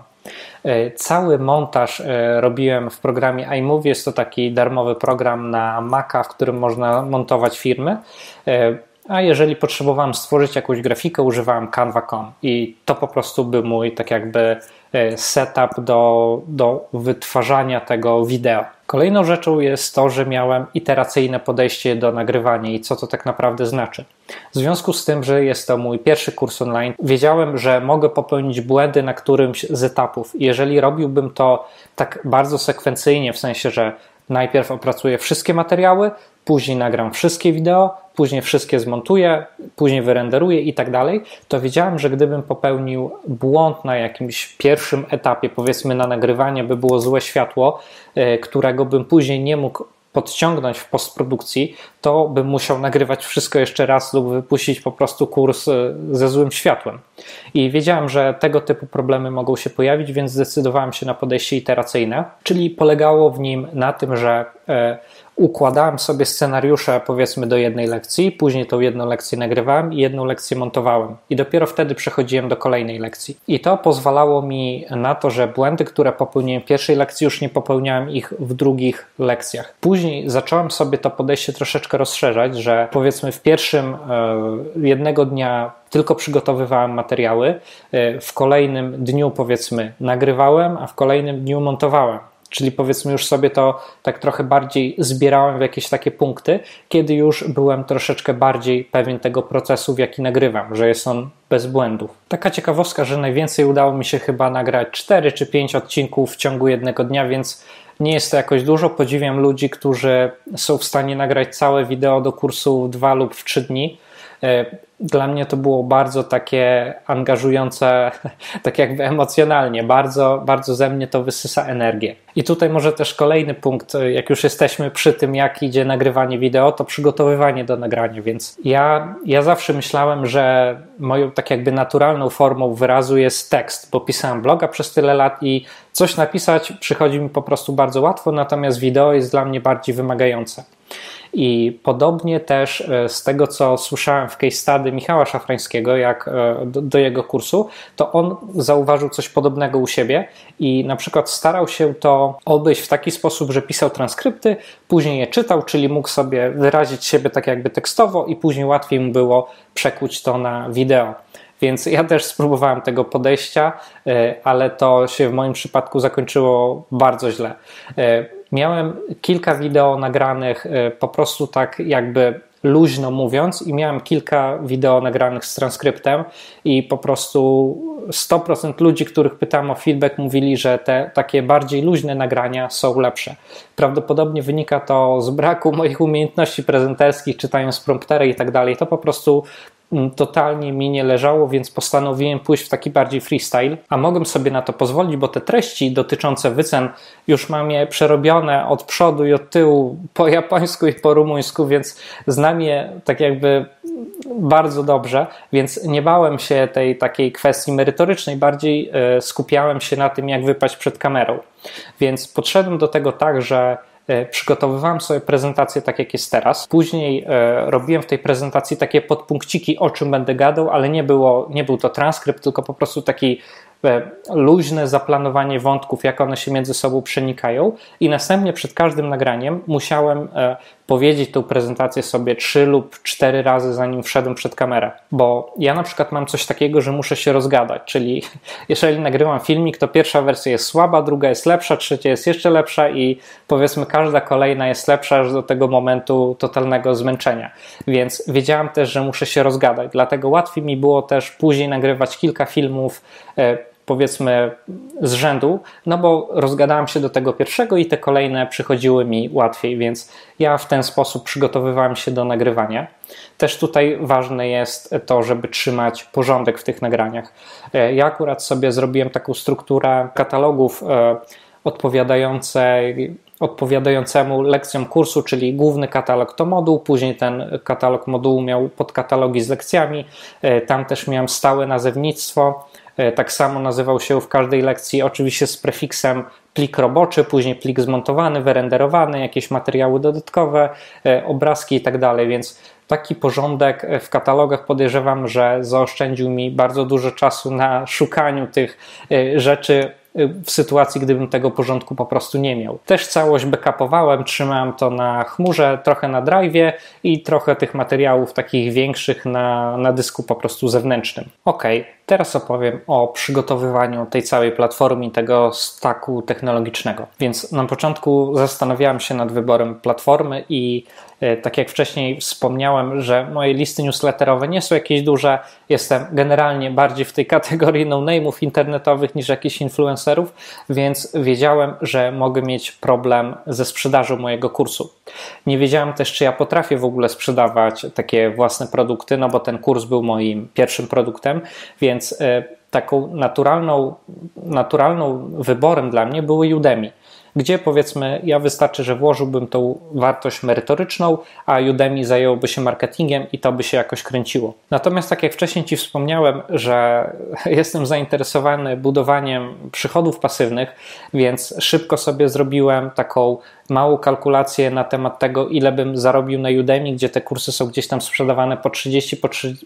[SPEAKER 1] E, cały montaż e, robiłem w programie iMovie. Jest to taki darmowy program na Maca, w którym można montować filmy. E, a jeżeli potrzebowałem stworzyć jakąś grafikę, używałem Canva.com i to po prostu był mój tak jakby setup do, do wytwarzania tego wideo. Kolejną rzeczą jest to, że miałem iteracyjne podejście do nagrywania i co to tak naprawdę znaczy. W związku z tym, że jest to mój pierwszy kurs online, wiedziałem, że mogę popełnić błędy na którymś z etapów. Jeżeli robiłbym to tak bardzo sekwencyjnie, w sensie, że najpierw opracuję wszystkie materiały, później nagram wszystkie wideo, później wszystkie zmontuję, później wyrenderuję i tak dalej, to wiedziałem, że gdybym popełnił błąd na jakimś pierwszym etapie, powiedzmy na nagrywanie, by było złe światło, e, którego bym później nie mógł podciągnąć w postprodukcji, to bym musiał nagrywać wszystko jeszcze raz lub wypuścić po prostu kurs e, ze złym światłem. I wiedziałem, że tego typu problemy mogą się pojawić, więc zdecydowałem się na podejście iteracyjne, czyli polegało w nim na tym, że e, układałem sobie scenariusze powiedzmy do jednej lekcji, później tą jedną lekcję nagrywałem i jedną lekcję montowałem. I dopiero wtedy przechodziłem do kolejnej lekcji. I to pozwalało mi na to, że błędy, które popełniłem w pierwszej lekcji, już nie popełniałem ich w drugich lekcjach. Później zacząłem sobie to podejście troszeczkę rozszerzać, że powiedzmy w pierwszym e, jednego dnia tylko przygotowywałem materiały, e, w kolejnym dniu powiedzmy nagrywałem, a w kolejnym dniu montowałem. Czyli powiedzmy już sobie to tak trochę bardziej zbierałem w jakieś takie punkty, kiedy już byłem troszeczkę bardziej pewien tego procesu, w jaki nagrywam, że jest on bez błędów. Taka ciekawostka, że najwięcej udało mi się chyba nagrać 4 czy 5 odcinków w ciągu jednego dnia, więc nie jest to jakoś dużo. Podziwiam ludzi, którzy są w stanie nagrać całe wideo do kursu w 2 lub w 3 dni. Dla mnie to było bardzo takie angażujące, tak jakby emocjonalnie, bardzo, bardzo ze mnie to wysysa energię. I tutaj może też kolejny punkt, jak już jesteśmy przy tym, jak idzie nagrywanie wideo, to przygotowywanie do nagrania, więc ja, ja zawsze myślałem, że moją tak jakby naturalną formą wyrazu jest tekst, bo pisałem bloga przez tyle lat i coś napisać przychodzi mi po prostu bardzo łatwo, natomiast wideo jest dla mnie bardziej wymagające. I podobnie też e, z tego, co słyszałem w case study Michała Szafrańskiego, jak e, do, do, jego kursu, to on zauważył coś podobnego u siebie i na przykład starał się to obejść w taki sposób, że pisał transkrypty, później je czytał, czyli mógł sobie wyrazić siebie tak jakby tekstowo i później łatwiej mu było przekuć to na wideo. Więc ja też spróbowałem tego podejścia, e, ale to się w moim przypadku zakończyło bardzo źle. Miałem kilka wideo nagranych e, po prostu tak jakby luźno mówiąc i miałem kilka wideo nagranych z transkryptem i po prostu 100% ludzi, których pytałem o feedback mówili, że te takie bardziej luźne nagrania są lepsze. Prawdopodobnie wynika to z braku moich umiejętności prezenterskich, czytając promptery i tak dalej. To po prostu totalnie mi nie leżało, więc postanowiłem pójść w taki bardziej freestyle, a mogłem sobie na to pozwolić, bo te treści dotyczące wycen już mam je przerobione od przodu i od tyłu po japońsku i po rumuńsku, więc znam je tak jakby bardzo dobrze, więc nie bałem się tej takiej kwestii merytorycznej, bardziej e, skupiałem się na tym, jak wypaść przed kamerą. Więc podszedłem do tego tak, że przygotowywałem sobie prezentację tak jak jest teraz. Później e, robiłem w tej prezentacji takie podpunkciki, o czym będę gadał, ale nie, było, nie był to transkrypt, tylko po prostu taki E, luźne zaplanowanie wątków, jak one się między sobą przenikają, i następnie przed każdym nagraniem musiałem e, powiedzieć tę prezentację sobie trzy lub cztery razy, zanim wszedłem przed kamerę. Bo ja na przykład mam coś takiego, że muszę się rozgadać, czyli jeżeli nagrywam filmik, to pierwsza wersja jest słaba, druga jest lepsza, trzecia jest jeszcze lepsza i powiedzmy każda kolejna jest lepsza aż do tego momentu totalnego zmęczenia. Więc wiedziałem też, że muszę się rozgadać, dlatego łatwiej mi było też później nagrywać kilka filmów e, powiedzmy z rzędu, no bo rozgadałem się do tego pierwszego i te kolejne przychodziły mi łatwiej, więc ja w ten sposób przygotowywałem się do nagrywania. Też tutaj ważne jest to, żeby trzymać porządek w tych nagraniach. E, ja akurat sobie zrobiłem taką strukturę katalogów e, odpowiadającej odpowiadającemu lekcjom kursu, czyli główny katalog to moduł, później ten katalog modułu miał podkatalogi z lekcjami, e, tam też miałem stałe nazewnictwo, tak samo nazywał się w każdej lekcji, oczywiście z prefiksem plik roboczy, później plik zmontowany, wyrenderowany, jakieś materiały dodatkowe, e, obrazki i tak dalej, więc taki porządek e, w katalogach podejrzewam, że zaoszczędził mi bardzo dużo czasu na szukaniu tych rzeczy w sytuacji, gdybym tego porządku po prostu nie miał. Też całość backupowałem, trzymałem to na chmurze, trochę na drive'ie i trochę tych materiałów takich większych na, na dysku po prostu zewnętrznym. Ok, teraz opowiem o przygotowywaniu tej całej platformy, tego staku technologicznego. Więc na początku zastanawiałem się nad wyborem platformy i E, tak jak wcześniej wspomniałem, że moje listy newsletterowe nie są jakieś duże, jestem generalnie bardziej w tej kategorii no-name'ów internetowych niż jakichś influencerów, więc wiedziałem, że mogę mieć problem ze sprzedażą mojego kursu. Nie wiedziałem też, czy ja potrafię w ogóle sprzedawać takie własne produkty, no bo ten kurs był moim pierwszym produktem, więc e, taką naturalną, naturalną wyborem dla mnie były Udemy gdzie powiedzmy ja wystarczy, że włożyłbym tą wartość merytoryczną, a Udemy zajęłoby się marketingiem i to by się jakoś kręciło. Natomiast tak jak wcześniej Ci wspomniałem, że jestem zainteresowany budowaniem przychodów pasywnych, więc szybko sobie zrobiłem taką małą kalkulację na temat tego, ile bym zarobił na Udemy, gdzie te kursy są gdzieś tam sprzedawane po 30,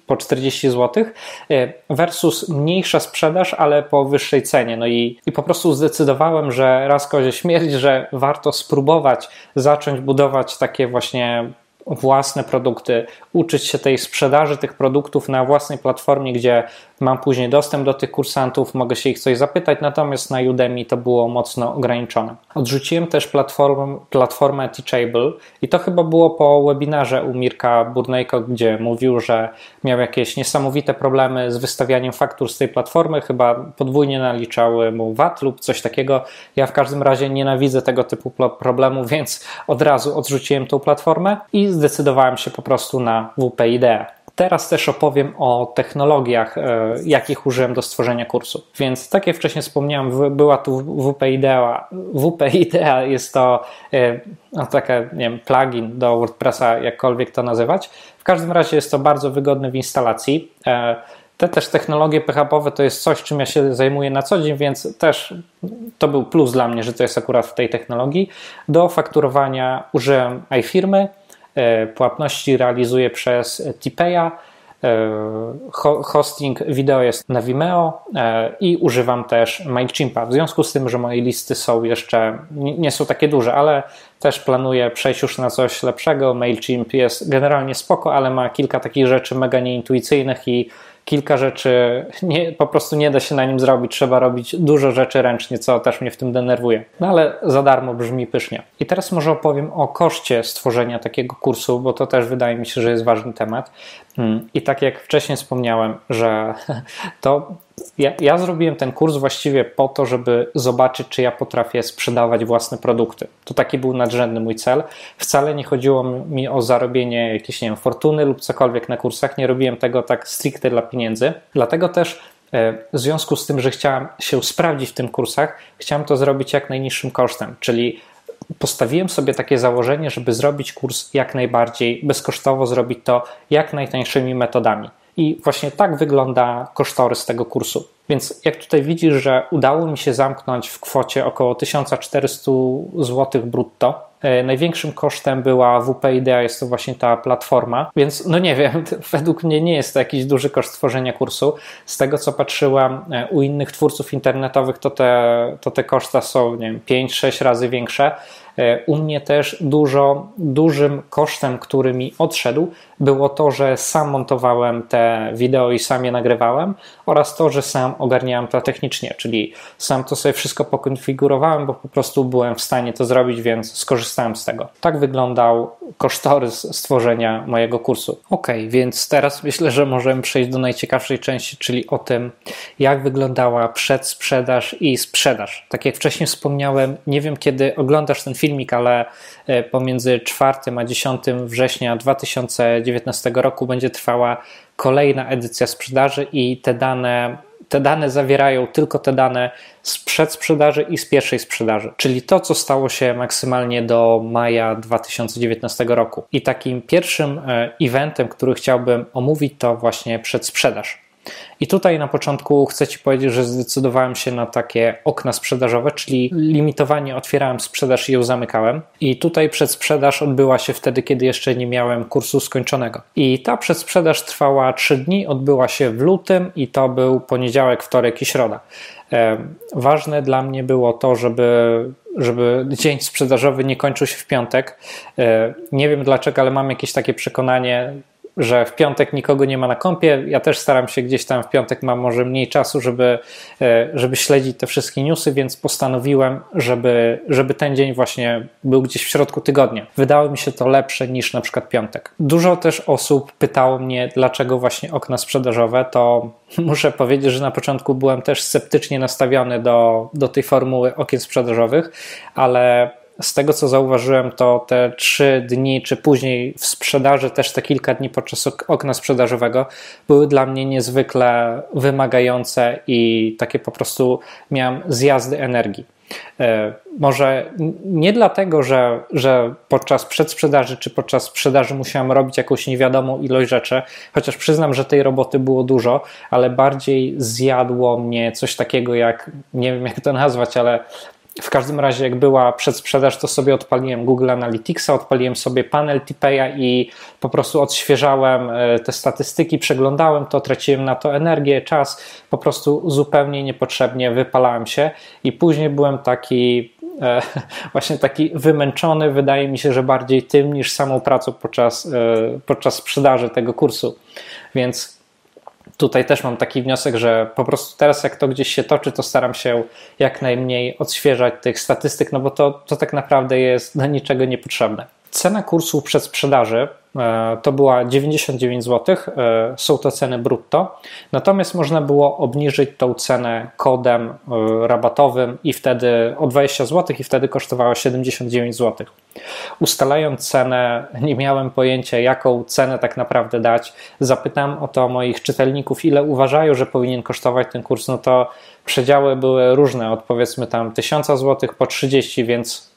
[SPEAKER 1] po 40 zł, e, versus mniejsza sprzedaż, ale po wyższej cenie. No i, i po prostu zdecydowałem, że raz kozie śmierć, że warto spróbować zacząć budować takie właśnie własne produkty, uczyć się tej sprzedaży tych produktów na własnej platformie, gdzie mam później dostęp do tych kursantów, mogę się ich coś zapytać, natomiast na Udemy to było mocno ograniczone. Odrzuciłem też platformę, platformę Teachable i to chyba było po webinarze u Mirka Burnejko, gdzie mówił, że miał jakieś niesamowite problemy z wystawianiem faktur z tej platformy, chyba podwójnie naliczały mu VAT lub coś takiego. Ja w każdym razie nienawidzę tego typu problemu, więc od razu odrzuciłem tą platformę i zdecydowałem się po prostu na WP Idea. Teraz też opowiem o technologiach, e, jakich użyłem do stworzenia kursu. Więc tak jak wcześniej wspomniałem, była tu WP Idea. WP Idea jest to e, no, taki nie wiem, plugin do WordPressa, jakkolwiek to nazywać. W każdym razie jest to bardzo wygodne w instalacji. E, te też technologie PHP to jest coś, czym ja się zajmuję na co dzień, więc też to był plus dla mnie, że to jest akurat w tej technologii. Do fakturowania użyłem iFirmy, płatności realizuję przez Tipeya. E, hosting wideo jest na Vimeo e, i używam też MailChimpa. W związku z tym, że moje listy są jeszcze nie są takie duże, ale też planuję przejść już na coś lepszego. MailChimp jest generalnie spoko, ale ma kilka takich rzeczy mega nieintuicyjnych i kilka rzeczy nie, po prostu nie da się na nim zrobić. Trzeba robić dużo rzeczy ręcznie, co też mnie w tym denerwuje. No ale za darmo brzmi pysznie. I teraz może opowiem o koszcie stworzenia takiego kursu, bo to też wydaje mi się, że jest ważny temat. Hmm. I tak jak wcześniej wspomniałem, że to ja, ja, zrobiłem ten kurs właściwie po to, żeby zobaczyć, czy ja potrafię sprzedawać własne produkty. To taki był nadrzędny mój cel. Wcale nie chodziło mi o zarobienie jakiejś, nie wiem, fortuny lub cokolwiek na kursach. Nie robiłem tego tak stricte dla pieniędzy. Dlatego też e, w związku z tym, że chciałem się sprawdzić w tym kursach, chciałem to zrobić jak najniższym kosztem, czyli postawiłem sobie takie założenie, żeby zrobić kurs jak najbardziej bezkosztowo, zrobić to jak najtańszymi metodami. I właśnie tak wygląda kosztorys tego kursu. Więc jak tutaj widzisz, że udało mi się zamknąć w kwocie około 1400 zł brutto, Największym kosztem była WP Idea, jest to właśnie ta platforma, więc no nie wiem, według mnie nie jest to jakiś duży koszt tworzenia kursu. Z tego co patrzyłam e, u innych twórców internetowych, to te, to te koszta są nie wiem, 5-6 razy większe. E, u mnie też dużo, dużym kosztem, który mi odszedł, było to, że sam montowałem te wideo i sam je nagrywałem oraz to, że sam ogarniałem to technicznie, czyli sam to sobie wszystko pokonfigurowałem, bo po prostu byłem w stanie to zrobić, więc skorzystałem z tego. Tak wyglądał kosztorys stworzenia mojego kursu. Ok, więc teraz myślę, że możemy przejść do najciekawszej części, czyli o tym, jak wyglądała przedsprzedaż i sprzedaż. Tak jak wcześniej wspomniałem, nie wiem kiedy oglądasz ten filmik, ale e, pomiędzy 4 a 10 września 2019 roku będzie trwała kolejna edycja sprzedaży i te dane te dane zawierają tylko te dane z przedsprzedaży i z pierwszej sprzedaży, czyli to, co stało się maksymalnie do maja 2019 roku. I takim pierwszym e, eventem, który chciałbym omówić, to właśnie przedsprzedaż. I tutaj na początku chcę Ci powiedzieć, że zdecydowałem się na takie okna sprzedażowe, czyli limitowanie otwierałem sprzedaż i ją zamykałem. I tutaj przedsprzedaż odbyła się wtedy, kiedy jeszcze nie miałem kursu skończonego. I ta przedsprzedaż trwała 3 dni, odbyła się w lutym i to był poniedziałek, wtorek i środa. Ważne dla mnie było to, żeby, żeby dzień sprzedażowy nie kończył się w piątek. E, nie wiem dlaczego, ale mam jakieś takie przekonanie, że w piątek nikogo nie ma na kąpie. Ja też staram się gdzieś tam w piątek, mam może mniej czasu, żeby, e, żeby śledzić te wszystkie newsy, więc postanowiłem, żeby, żeby ten dzień właśnie był gdzieś w środku tygodnia. Wydało mi się to lepsze niż na przykład piątek. Dużo też osób pytało mnie, dlaczego właśnie okna sprzedażowe, to muszę powiedzieć, że na początku byłem też sceptycznie nastawiony do, do tej formuły okien sprzedażowych, ale z tego co zauważyłem, to te trzy dni, czy później w sprzedaży, też te kilka dni podczas okna sprzedażowego, były dla mnie niezwykle wymagające i takie po prostu miałem zjazdy energii. E, może nie dlatego, że, że podczas przedsprzedaży czy podczas sprzedaży musiałem robić jakąś niewiadomą ilość rzeczy, chociaż przyznam, że tej roboty było dużo, ale bardziej zjadło mnie coś takiego jak, nie wiem jak to nazwać, ale w każdym razie, jak była przedsprzedaż, to sobie odpaliłem Google Analyticsa, odpaliłem sobie panel Tipeya i po prostu odświeżałem e, te statystyki, przeglądałem to, traciłem na to energię, czas, po prostu zupełnie niepotrzebnie wypalałem się i później byłem taki e, właśnie taki wymęczony, wydaje mi się, że bardziej tym niż samą pracą podczas, e, podczas sprzedaży tego kursu. Więc tutaj też mam taki wniosek, że po prostu teraz jak to gdzieś się toczy, to staram się jak najmniej odświeżać tych statystyk, no bo to, to tak naprawdę jest do niczego niepotrzebne. Cena kursu przed sprzedaży to była 99 zł, e, są to ceny brutto, natomiast można było obniżyć tą cenę kodem e, rabatowym i wtedy o 20 zł i wtedy kosztowała 79 zł. Ustalając cenę, nie miałem pojęcia, jaką cenę tak naprawdę dać. Zapytam o to moich czytelników, ile uważają, że powinien kosztować ten kurs. No to przedziały były różne, od powiedzmy tam 1000 zł po 30, więc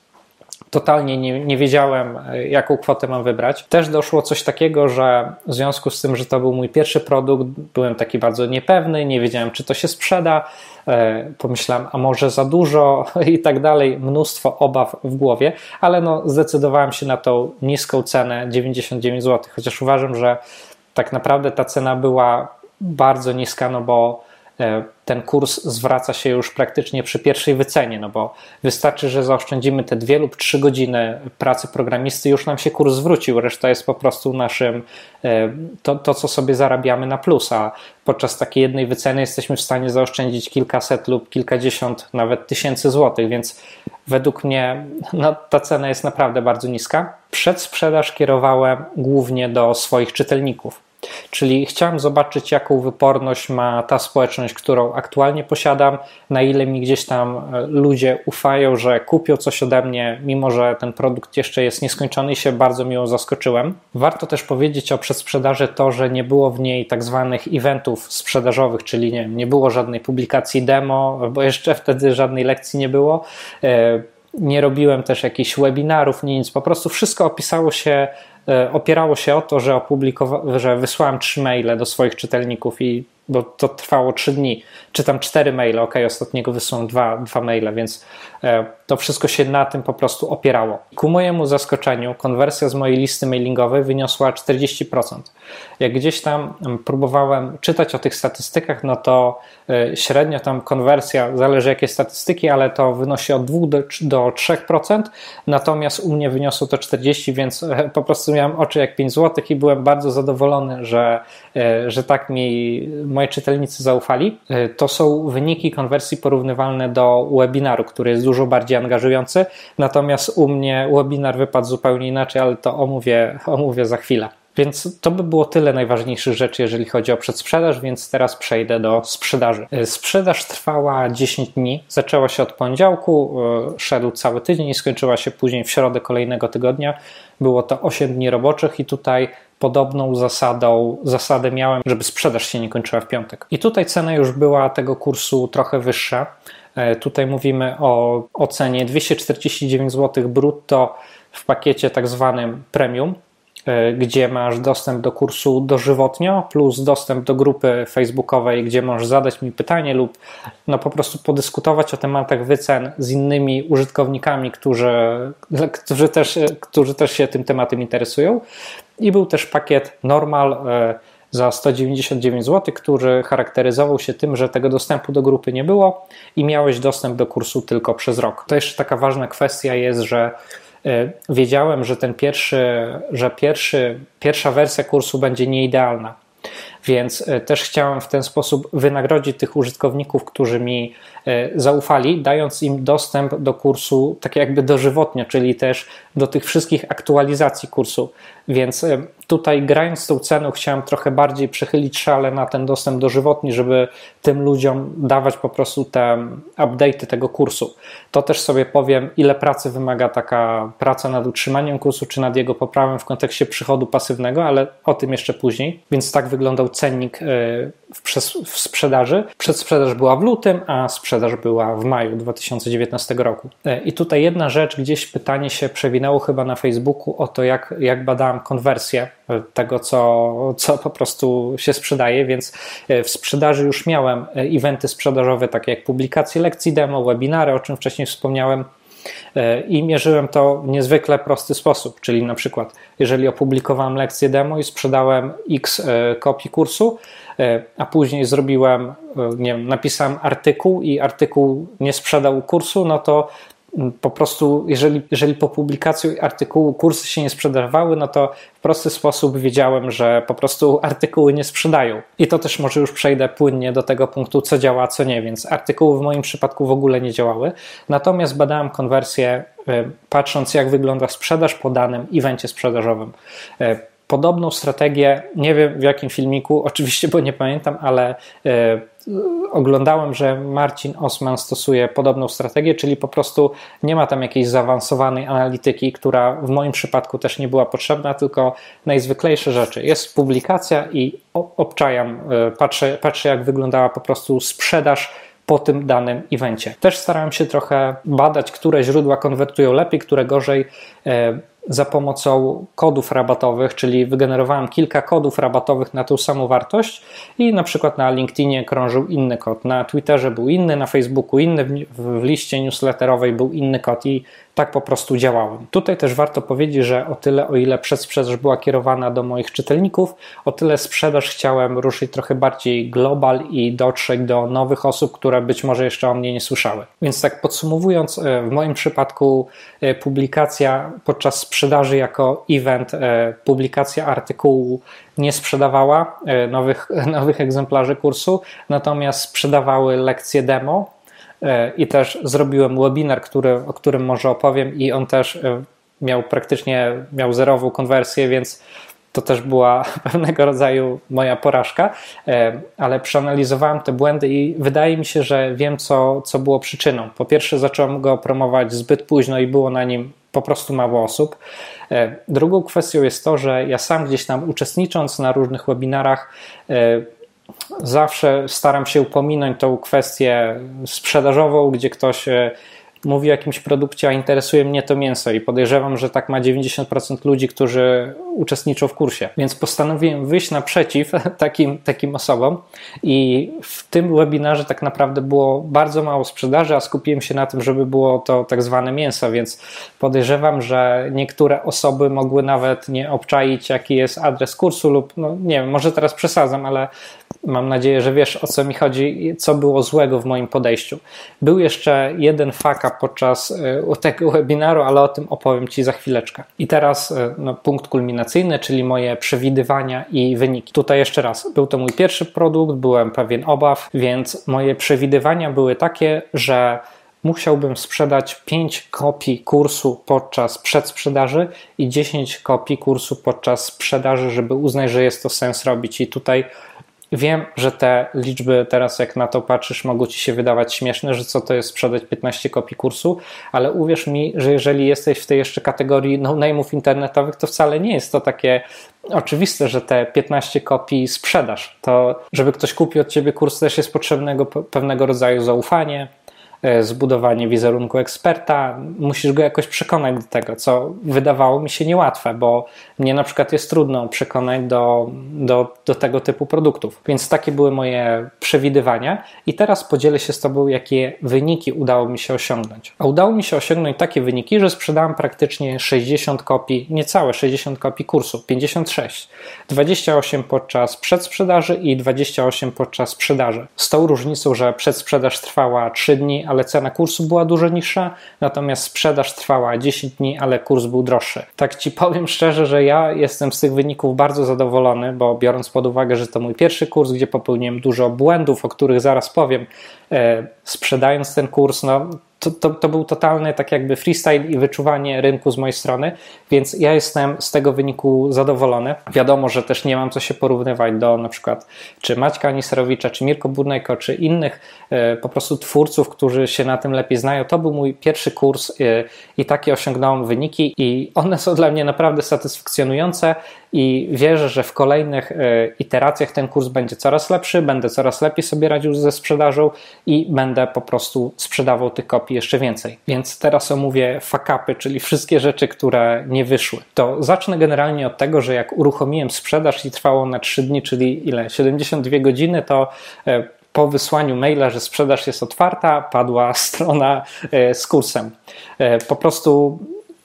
[SPEAKER 1] totalnie nie, nie wiedziałem, jaką kwotę mam wybrać. Też doszło coś takiego, że w związku z tym, że to był mój pierwszy produkt, byłem taki bardzo niepewny, nie wiedziałem, czy to się sprzeda. E, pomyślałem, a może za dużo i tak dalej. Mnóstwo obaw w głowie, ale no, zdecydowałem się na tą niską cenę 99 zł, chociaż uważam, że tak naprawdę ta cena była bardzo niska, no bo E, ten kurs zwraca się już praktycznie przy pierwszej wycenie, no bo wystarczy, że zaoszczędzimy te dwie lub trzy godziny pracy programisty, już nam się kurs zwrócił, reszta jest po prostu naszym, e, to, to co sobie zarabiamy na plus, a podczas takiej jednej wyceny jesteśmy w stanie zaoszczędzić kilkaset lub kilkadziesiąt, nawet tysięcy złotych, więc według mnie no, ta cena jest naprawdę bardzo niska. Przed sprzedaż kierowałem głównie do swoich czytelników Czyli chciałem zobaczyć, jaką wyporność ma ta społeczność, którą aktualnie posiadam, na ile mi gdzieś tam e, ludzie ufają, że kupią coś ode mnie, mimo że ten produkt jeszcze jest nieskończony i się bardzo miło zaskoczyłem. Warto też powiedzieć o przedsprzedaży to, że nie było w niej tak zwanych eventów sprzedażowych, czyli nie, nie było żadnej publikacji demo, bo jeszcze wtedy żadnej lekcji nie było e, nie robiłem też jakichś webinarów, nic, po prostu wszystko opisało się opierało się o to, że, opublikowa- że wysłałem trzy maile do swoich czytelników i bo to trwało trzy dni. Czytam cztery maile, ok, ostatniego wysłałem dwa, dwa maile, więc e, to wszystko się na tym po prostu opierało. Ku mojemu zaskoczeniu konwersja z mojej listy mailingowej wyniosła 40%. Jak gdzieś tam próbowałem czytać o tych statystykach, no to e, średnio tam konwersja, zależy jakie statystyki, ale to wynosi od 2 do, do 3%, natomiast u mnie wyniosło to 40%, więc e, po prostu miałem oczy jak 5 zł i byłem bardzo zadowolony, że, że tak mi moi czytelnicy zaufali. To są wyniki konwersji porównywalne do webinaru, który jest dużo bardziej angażujący. Natomiast u mnie webinar wypadł zupełnie inaczej, ale to omówię, omówię za chwilę. Więc to by było tyle najważniejszych rzeczy, jeżeli chodzi o przedsprzedaż, więc teraz przejdę do sprzedaży. Sprzedaż trwała 10 dni, zaczęła się od poniedziałku, e, szedł cały tydzień i skończyła się później w środę kolejnego tygodnia. Było to 8 dni roboczych i tutaj podobną zasadą, zasadę miałem, żeby sprzedaż się nie kończyła w piątek. I tutaj cena już była tego kursu trochę wyższa. E, tutaj mówimy o, ocenie 249 zł brutto w pakiecie tak zwanym premium. E, gdzie masz dostęp do kursu dożywotnio, plus dostęp do grupy facebookowej, gdzie możesz zadać mi pytanie lub no po prostu podyskutować o tematach wycen z innymi użytkownikami, którzy, którzy, też, którzy też się tym tematem interesują. I był też pakiet normal e, za 199 zł, który charakteryzował się tym, że tego dostępu do grupy nie było i miałeś dostęp do kursu tylko przez rok. To jeszcze taka ważna kwestia jest, że wiedziałem, że ten pierwszy, że pierwszy, pierwsza wersja kursu będzie nieidealna. Więc e, też chciałem w ten sposób wynagrodzić tych użytkowników, którzy mi e, zaufali, dając im dostęp do kursu tak jakby dożywotnio, czyli też do tych wszystkich aktualizacji kursu. Więc tutaj grając tą ceną chciałem trochę bardziej przechylić szale na ten dostęp dożywotni, żeby tym ludziom dawać po prostu te update'y tego kursu. To też sobie powiem, ile pracy wymaga taka praca nad utrzymaniem kursu, czy nad jego poprawą w kontekście przychodu pasywnego, ale o tym jeszcze później. Więc tak wyglądał cennik e, w, w sprzedaży. Przedsprzedaż była w lutym, a sprzedaż była w maju 2019 roku. E, I tutaj jedna rzecz, gdzieś pytanie się przewinęło chyba na Facebooku o to, jak, jak badałem konwersję tego, co, co po prostu się sprzedaje, więc e, w sprzedaży już miałem e, eventy sprzedażowe, takie jak publikacje lekcji demo, webinary, o czym wcześniej wspomniałem, e, i mierzyłem to w niezwykle prosty sposób, czyli na przykład, jeżeli opublikowałem lekcję demo i sprzedałem x kopii kursu, a później zrobiłem, nie wiem, napisałem artykuł i artykuł nie sprzedał kursu, no to po prostu, jeżeli, jeżeli po publikacji artykułu kursy się nie sprzedawały, no to w prosty sposób wiedziałem, że po prostu artykuły nie sprzedają. I to też może już przejdę płynnie do tego punktu, co działa, co nie, więc artykuły w moim przypadku w ogóle nie działały. Natomiast badałem konwersję, e, patrząc jak wygląda sprzedaż po danym evencie sprzedażowym. Podobną strategię, nie wiem w jakim filmiku, oczywiście, bo nie pamiętam, ale e, oglądałem, że Marcin Osman stosuje podobną strategię, czyli po prostu nie ma tam jakiejś zaawansowanej analityki, która w moim przypadku też nie była potrzebna, tylko najzwyklejsze rzeczy. Jest publikacja i obczajam, e, patrzę, patrzę jak wyglądała po prostu sprzedaż po tym danym evencie. Też starałem się trochę badać, które źródła konwertują lepiej, które gorzej e, za pomocą kodów rabatowych, czyli wygenerowałem kilka kodów rabatowych na tą samą wartość i na przykład na LinkedInie krążył inny kod, na Twitterze był inny, na Facebooku inny, w liście newsletterowej był inny kod i tak po prostu działałem. Tutaj też warto powiedzieć, że o tyle, o ile przedsprzedaż była kierowana do moich czytelników, o tyle sprzedaż chciałem ruszyć trochę bardziej global i dotrzeć do nowych osób, które być może jeszcze o mnie nie słyszały. Więc tak podsumowując, e, w moim przypadku e, publikacja podczas sprzedaży jako event, e, publikacja artykułu nie sprzedawała nowych, nowych egzemplarzy kursu, natomiast sprzedawały lekcje demo, i też zrobiłem webinar, który, o którym może opowiem i on też e, miał praktycznie miał zerową konwersję, więc to też była pewnego rodzaju moja porażka, e, ale przeanalizowałem te błędy i wydaje mi się, że wiem, co, co było przyczyną. Po pierwsze, zacząłem go promować zbyt późno i było na nim po prostu mało osób. Drugą kwestią jest to, że ja sam gdzieś tam uczestnicząc na różnych webinarach, zawsze staram się pominąć tą kwestię sprzedażową, gdzie ktoś e, mówi o jakimś produkcie, a interesuje mnie to mięso. I podejrzewam, że tak ma 90% ludzi, którzy uczestniczą w kursie. Więc postanowiłem wyjść naprzeciw takim, takim osobom. I w tym webinarze tak naprawdę było bardzo mało sprzedaży, a skupiłem się na tym, żeby było to tak zwane mięso, więc podejrzewam, że niektóre osoby mogły nawet nie obczaić, jaki jest adres kursu lub, no nie wiem, może teraz przesadzam, ale mam nadzieję, że wiesz o co mi chodzi, co było złego w moim podejściu. Był jeszcze jeden faka podczas e, tego webinaru, ale o tym opowiem Ci za chwileczkę. I teraz e, no, punkt kulminacyjny, czyli moje przewidywania i wyniki. Tutaj jeszcze raz, był to mój pierwszy produkt, byłem pewien obaw, więc moje przewidywania były takie, że musiałbym sprzedać 5 kopii kursu podczas przedsprzedaży i 10 kopii kursu podczas sprzedaży, żeby uznać, że jest to sens robić. I tutaj Wiem, że te liczby teraz, jak na to patrzysz, mogą ci się wydawać śmieszne, że co to jest sprzedać 15 kopii kursu, ale uwierz mi, że jeżeli jesteś w tej jeszcze kategorii no-name'ów internetowych, to wcale nie jest to takie oczywiste, że te 15 kopii sprzedasz. To, żeby ktoś kupił od ciebie kurs, też jest potrzebnego pewnego rodzaju zaufanie, zbudowanie wizerunku eksperta, musisz go jakoś przekonać do tego, co wydawało mi się niełatwe, bo mnie na przykład jest trudno przekonać do, do, do tego typu produktów. Więc takie były moje przewidywania i teraz podzielę się z Tobą, jakie wyniki udało mi się osiągnąć. A udało mi się osiągnąć takie wyniki, że sprzedałem praktycznie 60 kopii, niecałe 60 kopii kursu, 56. 28 podczas przedsprzedaży i 28 podczas sprzedaży. Z tą różnicą, że przedsprzedaż trwała 3 dni, ale cena kursu była dużo niższa, natomiast sprzedaż trwała 10 dni, ale kurs był droższy. Tak Ci powiem szczerze, że ja jestem z tych wyników bardzo zadowolony, bo biorąc pod uwagę, że to mój pierwszy kurs, gdzie popełniłem dużo błędów, o których zaraz powiem, e, sprzedając ten kurs, no to, to, to, był totalny tak jakby freestyle i wyczuwanie rynku z mojej strony, więc ja jestem z tego wyniku zadowolony. Wiadomo, że też nie mam co się porównywać do na przykład czy Maćka Aniserowicza, czy Mirko Burnejko, czy innych e, po prostu twórców, którzy się na tym lepiej znają. To był mój pierwszy kurs e, i takie osiągnąłem wyniki i one są dla mnie naprawdę satysfakcjonujące i wierzę, że w kolejnych e, iteracjach ten kurs będzie coraz lepszy, będę coraz lepiej sobie radził ze sprzedażą i będę po prostu sprzedawał tych kopii jeszcze więcej. Więc teraz omówię fakapy, czyli wszystkie rzeczy, które nie wyszły. To zacznę generalnie od tego, że jak uruchomiłem sprzedaż i trwało na 3 dni, czyli ile? 72 godziny, to e, po wysłaniu maila, że sprzedaż jest otwarta, padła strona e, z kursem. Po prostu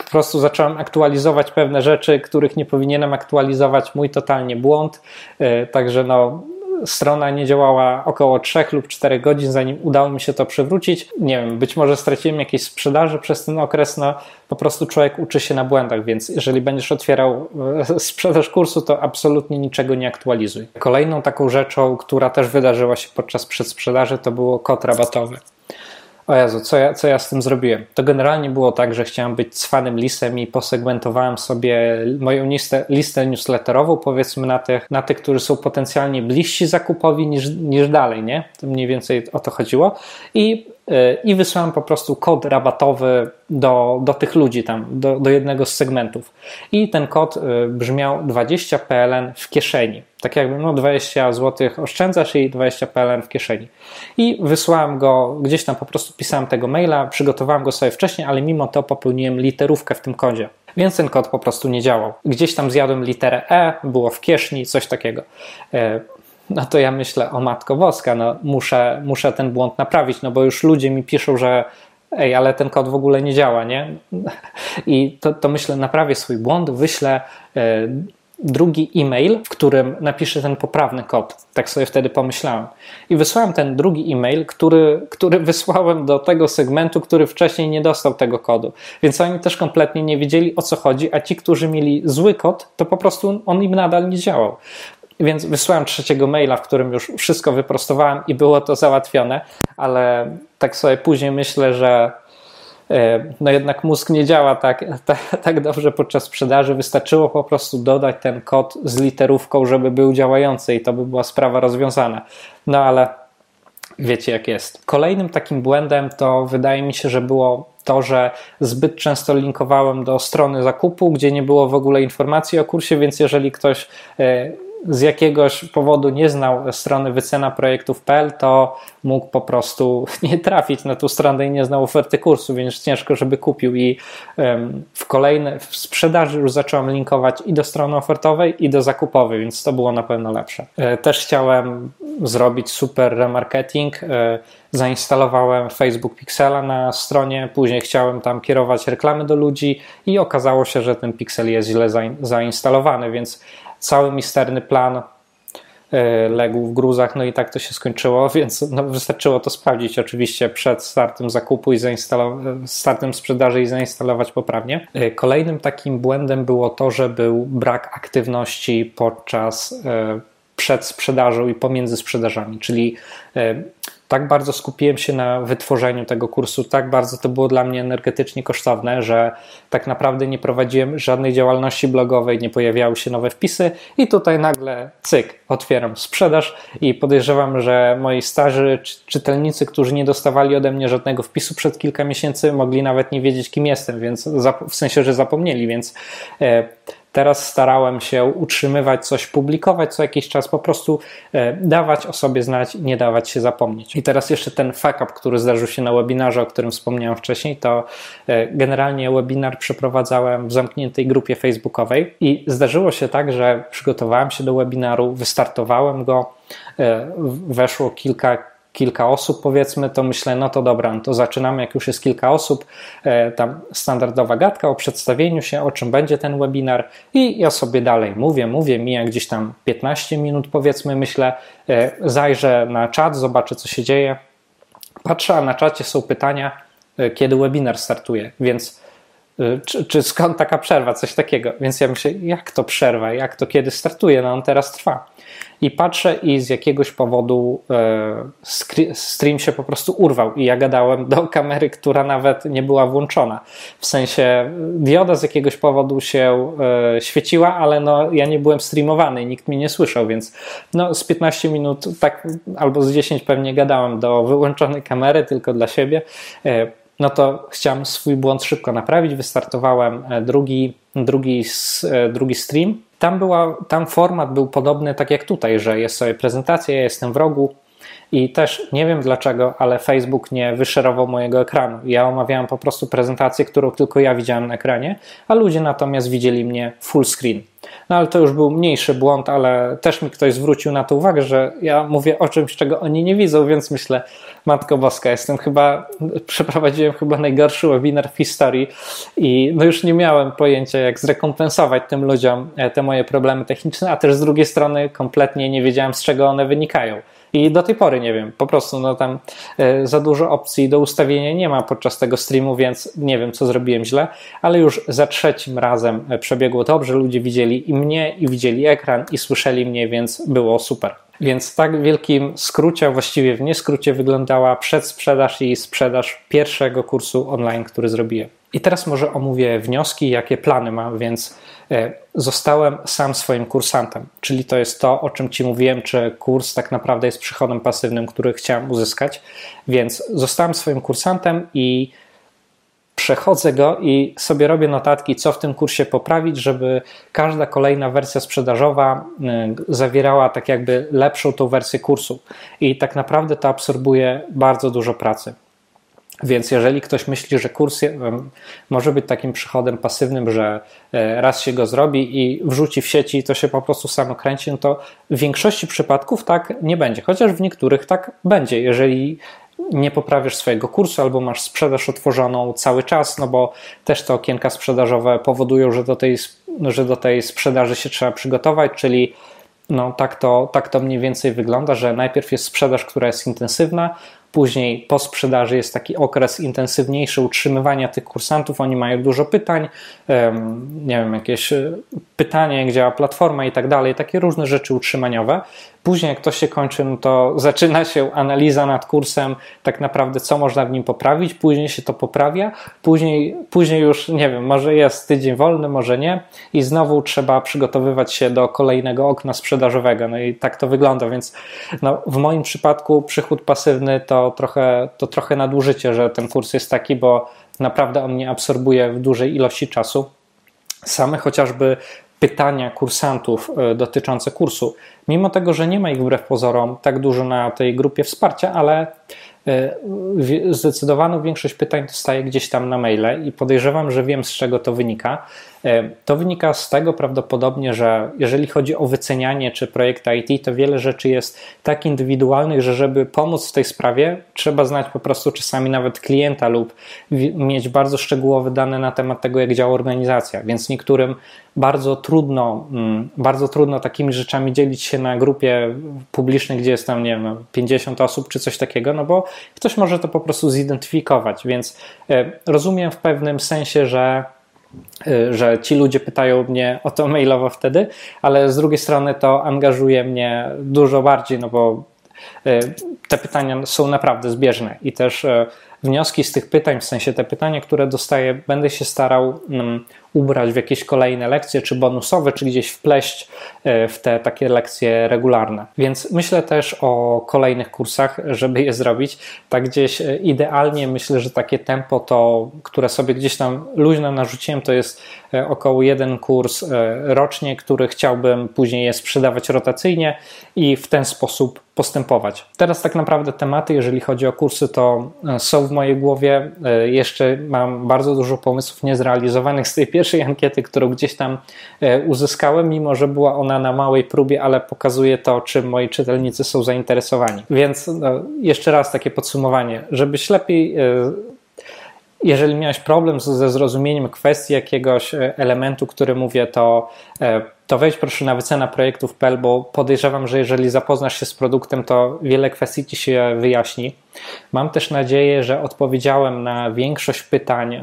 [SPEAKER 1] po prostu zacząłem aktualizować pewne rzeczy, których nie powinienem aktualizować. Mój totalnie błąd. E, także no, strona nie działała około 3 lub 4 godzin, zanim udało mi się to przywrócić. Nie wiem, być może straciłem jakieś sprzedaży przez ten okres. No, po prostu człowiek uczy się na błędach, więc jeżeli będziesz otwierał e, sprzedaż kursu, to absolutnie niczego nie aktualizuj. Kolejną taką rzeczą, która też wydarzyła się podczas przedsprzedaży, to było kod rabatowy. O Jezu, co ja, co ja z tym zrobiłem? To generalnie było tak, że chciałem być cwanym lisem i posegmentowałem sobie moją listę, listę newsletterową, powiedzmy na tych, na tych, którzy są potencjalnie bliżsi zakupowi niż, niż dalej, nie? To mniej więcej o to chodziło. I i wysłałem po prostu kod rabatowy do, do tych ludzi tam, do, do jednego z segmentów. I ten kod y, brzmiał 20 PLN w kieszeni. Tak jakby no 20 zł oszczędzasz i 20 PLN w kieszeni. I wysłałem go, gdzieś tam po prostu pisałem tego maila, przygotowałem go sobie wcześniej, ale mimo to popełniłem literówkę w tym kodzie. Więc ten kod po prostu nie działał. Gdzieś tam zjadłem literę E, było w kieszeni, coś takiego. No to ja myślę, o Matko Boska, no muszę, muszę ten błąd naprawić, no bo już ludzie mi piszą, że ej, ale ten kod w ogóle nie działa, nie? I to, to myślę, naprawię swój błąd, wyślę e, drugi e-mail, w którym napiszę ten poprawny kod. Tak sobie wtedy pomyślałem. I wysłałem ten drugi e-mail, który, który wysłałem do tego segmentu, który wcześniej nie dostał tego kodu. Więc oni też kompletnie nie wiedzieli o co chodzi, a ci, którzy mieli zły kod, to po prostu on im nadal nie działał. Więc wysłałem trzeciego maila, w którym już wszystko wyprostowałem i było to załatwione, ale tak sobie później myślę, że e, no jednak mózg nie działa tak, tak, tak dobrze podczas sprzedaży. Wystarczyło po prostu dodać ten kod z literówką, żeby był działający i to by była sprawa rozwiązana. No ale wiecie jak jest. Kolejnym takim błędem to wydaje mi się, że było to, że zbyt często linkowałem do strony zakupu, gdzie nie było w ogóle informacji o kursie, więc jeżeli ktoś e, z jakiegoś powodu nie znał strony wycenaprojektów.pl, to mógł po prostu nie trafić na tą stronę i nie znał oferty kursu, więc ciężko, żeby kupił. I w kolejne, w sprzedaży już zacząłem linkować i do strony ofertowej, i do zakupowej, więc to było na pewno lepsze. E, też chciałem zrobić super remarketing. Zainstalowałem Facebook Pixela na stronie, później chciałem tam kierować reklamy do ludzi i okazało się, że ten Pixel jest źle zainstalowany, więc cały misterny plan e, legł w gruzach, no i tak to się skończyło, więc no, wystarczyło to sprawdzić oczywiście przed startem zakupu i startem sprzedaży i zainstalować poprawnie. E, kolejnym takim błędem było to, że był brak aktywności podczas e, przed sprzedażą i pomiędzy sprzedażami, czyli tak bardzo skupiłem się na wytworzeniu tego kursu, tak bardzo to było dla mnie energetycznie kosztowne, że tak naprawdę nie prowadziłem żadnej działalności blogowej, nie pojawiały się nowe wpisy i tutaj nagle cyk, otwieram sprzedaż i podejrzewam, że moi starzy czytelnicy, którzy nie dostawali ode mnie żadnego wpisu przed kilka miesięcy, mogli nawet nie wiedzieć kim jestem, więc w sensie, że zapomnieli, więc e, Teraz starałem się utrzymywać coś, publikować co jakiś czas, po prostu e, dawać o sobie znać, nie dawać się zapomnieć. I teraz jeszcze ten fuck up, który zdarzył się na webinarze, o którym wspomniałem wcześniej, to e, generalnie webinar przeprowadzałem w zamkniętej grupie facebookowej i zdarzyło się tak, że przygotowałem się do webinaru, wystartowałem go, e, weszło kilka kilka osób, powiedzmy, to myślę, no to dobra, no to zaczynamy, jak już jest kilka osób, e, tam standardowa gadka o przedstawieniu się, o czym będzie ten webinar i ja sobie dalej mówię, mówię, mija gdzieś tam 15 minut, powiedzmy, myślę, e, zajrzę na czat, zobaczę, co się dzieje. Patrzę, a na czacie są pytania, e, kiedy webinar startuje, więc czy, czy, skąd taka przerwa, coś takiego. Więc ja myślę, jak to przerwa, jak to kiedy startuje, no on teraz trwa i patrzę i z jakiegoś powodu e, stream się po prostu urwał i ja gadałem do kamery, która nawet nie była włączona. W sensie dioda z jakiegoś powodu się e, świeciła, ale no ja nie byłem streamowany i nikt mnie nie słyszał, więc no z 15 minut tak albo z 10 pewnie gadałem do wyłączonej kamery tylko dla siebie. E, no to chciałem swój błąd szybko naprawić. Wystartowałem drugi, drugi, drugi stream tam, była, tam format był podobny tak jak tutaj, że jest sobie prezentacja, ja jestem w rogu i też nie wiem dlaczego, ale Facebook nie wyszerował mojego ekranu. Ja omawiałem po prostu prezentację, którą tylko ja widziałem na ekranie, a ludzie natomiast widzieli mnie full screen. No ale to już był mniejszy błąd, ale też mi ktoś zwrócił na to uwagę, że ja mówię o czymś, czego oni nie widzą, więc myślę, Matko Boska, jestem chyba, przeprowadziłem chyba najgorszy webinar w historii i no już nie miałem pojęcia, jak zrekompensować tym ludziom e, te moje problemy techniczne, a też z drugiej strony kompletnie nie wiedziałem, z czego one wynikają. I do tej pory nie wiem, po prostu no tam e, za dużo opcji do ustawienia nie ma podczas tego streamu, więc nie wiem, co zrobiłem źle, ale już za trzecim razem e, przebiegło dobrze, ludzie widzieli i mnie, i widzieli ekran, i słyszeli mnie, więc było super. Więc tak w wielkim skrócie, właściwie w nieskrócie wyglądała przedsprzedaż i sprzedaż pierwszego kursu online, który zrobiłem. I teraz może omówię wnioski, jakie plany mam, więc zostałem sam swoim kursantem, czyli to jest to, o czym Ci mówiłem, czy kurs tak naprawdę jest przychodem pasywnym, który chciałem uzyskać, więc zostałem swoim kursantem i przechodzę go i sobie robię notatki, co w tym kursie poprawić, żeby każda kolejna wersja sprzedażowa y, zawierała tak jakby lepszą tą wersję kursu. I tak naprawdę to absorbuje bardzo dużo pracy. Więc jeżeli ktoś myśli, że kurs może być takim przychodem pasywnym, że e, raz się go zrobi i wrzuci w sieci i to się po prostu samo kręci, no to w większości przypadków tak nie będzie. Chociaż w niektórych tak będzie, jeżeli nie poprawisz swojego kursu albo masz sprzedaż otworzoną cały czas, no bo też te okienka sprzedażowe powodują, że do tej, że do tej sprzedaży się trzeba przygotować, czyli no tak to, tak to mniej więcej wygląda, że najpierw jest sprzedaż, która jest intensywna, Później po sprzedaży jest taki okres intensywniejszy utrzymywania tych kursantów. Oni mają dużo pytań, nie wiem, jakieś pytanie, jak działa platforma i tak dalej, takie różne rzeczy utrzymaniowe. Później, jak to się kończy, no to zaczyna się analiza nad kursem, tak naprawdę, co można w nim poprawić. Później się to poprawia. Później, później już, nie wiem, może jest tydzień wolny, może nie. I znowu trzeba przygotowywać się do kolejnego okna sprzedażowego. No i tak to wygląda. Więc no, w moim przypadku przychód pasywny to trochę, to trochę nadużycie, że ten kurs jest taki, bo naprawdę on nie absorbuje w dużej ilości czasu. Same chociażby pytania kursantów e, dotyczące kursu, mimo tego, że nie ma ich wbrew pozorom tak dużo na tej grupie wsparcia, ale e, zdecydowaną większość pytań dostaję gdzieś tam na maile i podejrzewam, że wiem z czego to wynika. E, to wynika z tego prawdopodobnie, że jeżeli chodzi o wycenianie czy projekt IT, to wiele rzeczy jest tak indywidualnych, że żeby pomóc w tej sprawie, trzeba znać po prostu czasami nawet klienta lub mieć bardzo szczegółowe dane na temat tego, jak działa organizacja. Więc niektórym bardzo trudno, mm, bardzo trudno takimi rzeczami dzielić się na grupie publicznej, gdzie jest tam, nie wiem, 50 osób czy coś takiego, no bo ktoś może to po prostu zidentyfikować. Więc e, rozumiem w pewnym sensie, że że ci ludzie pytają mnie o to mailowo wtedy, ale z drugiej strony to angażuje mnie dużo bardziej, no bo y, te pytania są naprawdę zbieżne i też y, wnioski z tych pytań, w sensie te pytania, które dostaję, będę się starał mm, ubrać w jakieś kolejne lekcje, czy bonusowe, czy gdzieś wpleść e, w te takie lekcje regularne. Więc myślę też o kolejnych kursach, żeby je zrobić. Tak gdzieś e, idealnie myślę, że takie tempo to, które sobie gdzieś tam luźno narzuciłem, to jest e, około jeden kurs rocznie, który chciałbym później je sprzedawać rotacyjnie i w ten sposób postępować. Teraz tak naprawdę tematy, jeżeli chodzi o kursy, to są w mojej głowie. Jeszcze mam bardzo dużo pomysłów niezrealizowanych z tej pierwszej ankiety, którą gdzieś tam e, uzyskałem, mimo że była ona na małej próbie, ale pokazuje to, czym moi czytelnicy są zainteresowani. Więc no, jeszcze raz takie podsumowanie, żebyś lepiej e, jeżeli miałeś problem ze zrozumieniem kwestii jakiegoś e, elementu, który mówię, to, to wejdź proszę na wycena projektów.pl, bo podejrzewam, że jeżeli zapoznasz się z produktem, to wiele kwestii ci się wyjaśni. Mam też nadzieję, że odpowiedziałem na większość pytań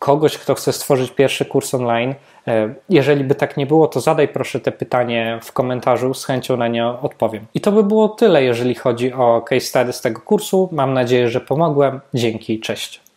[SPEAKER 1] kogoś, kto chce stworzyć pierwszy kurs online. E, jeżeli by tak nie było, to zadaj proszę te pytanie w komentarzu, z chęcią na nie odpowiem. I to by było tyle, jeżeli chodzi o case study z tego kursu. Mam nadzieję, że pomogłem. Dzięki, cześć.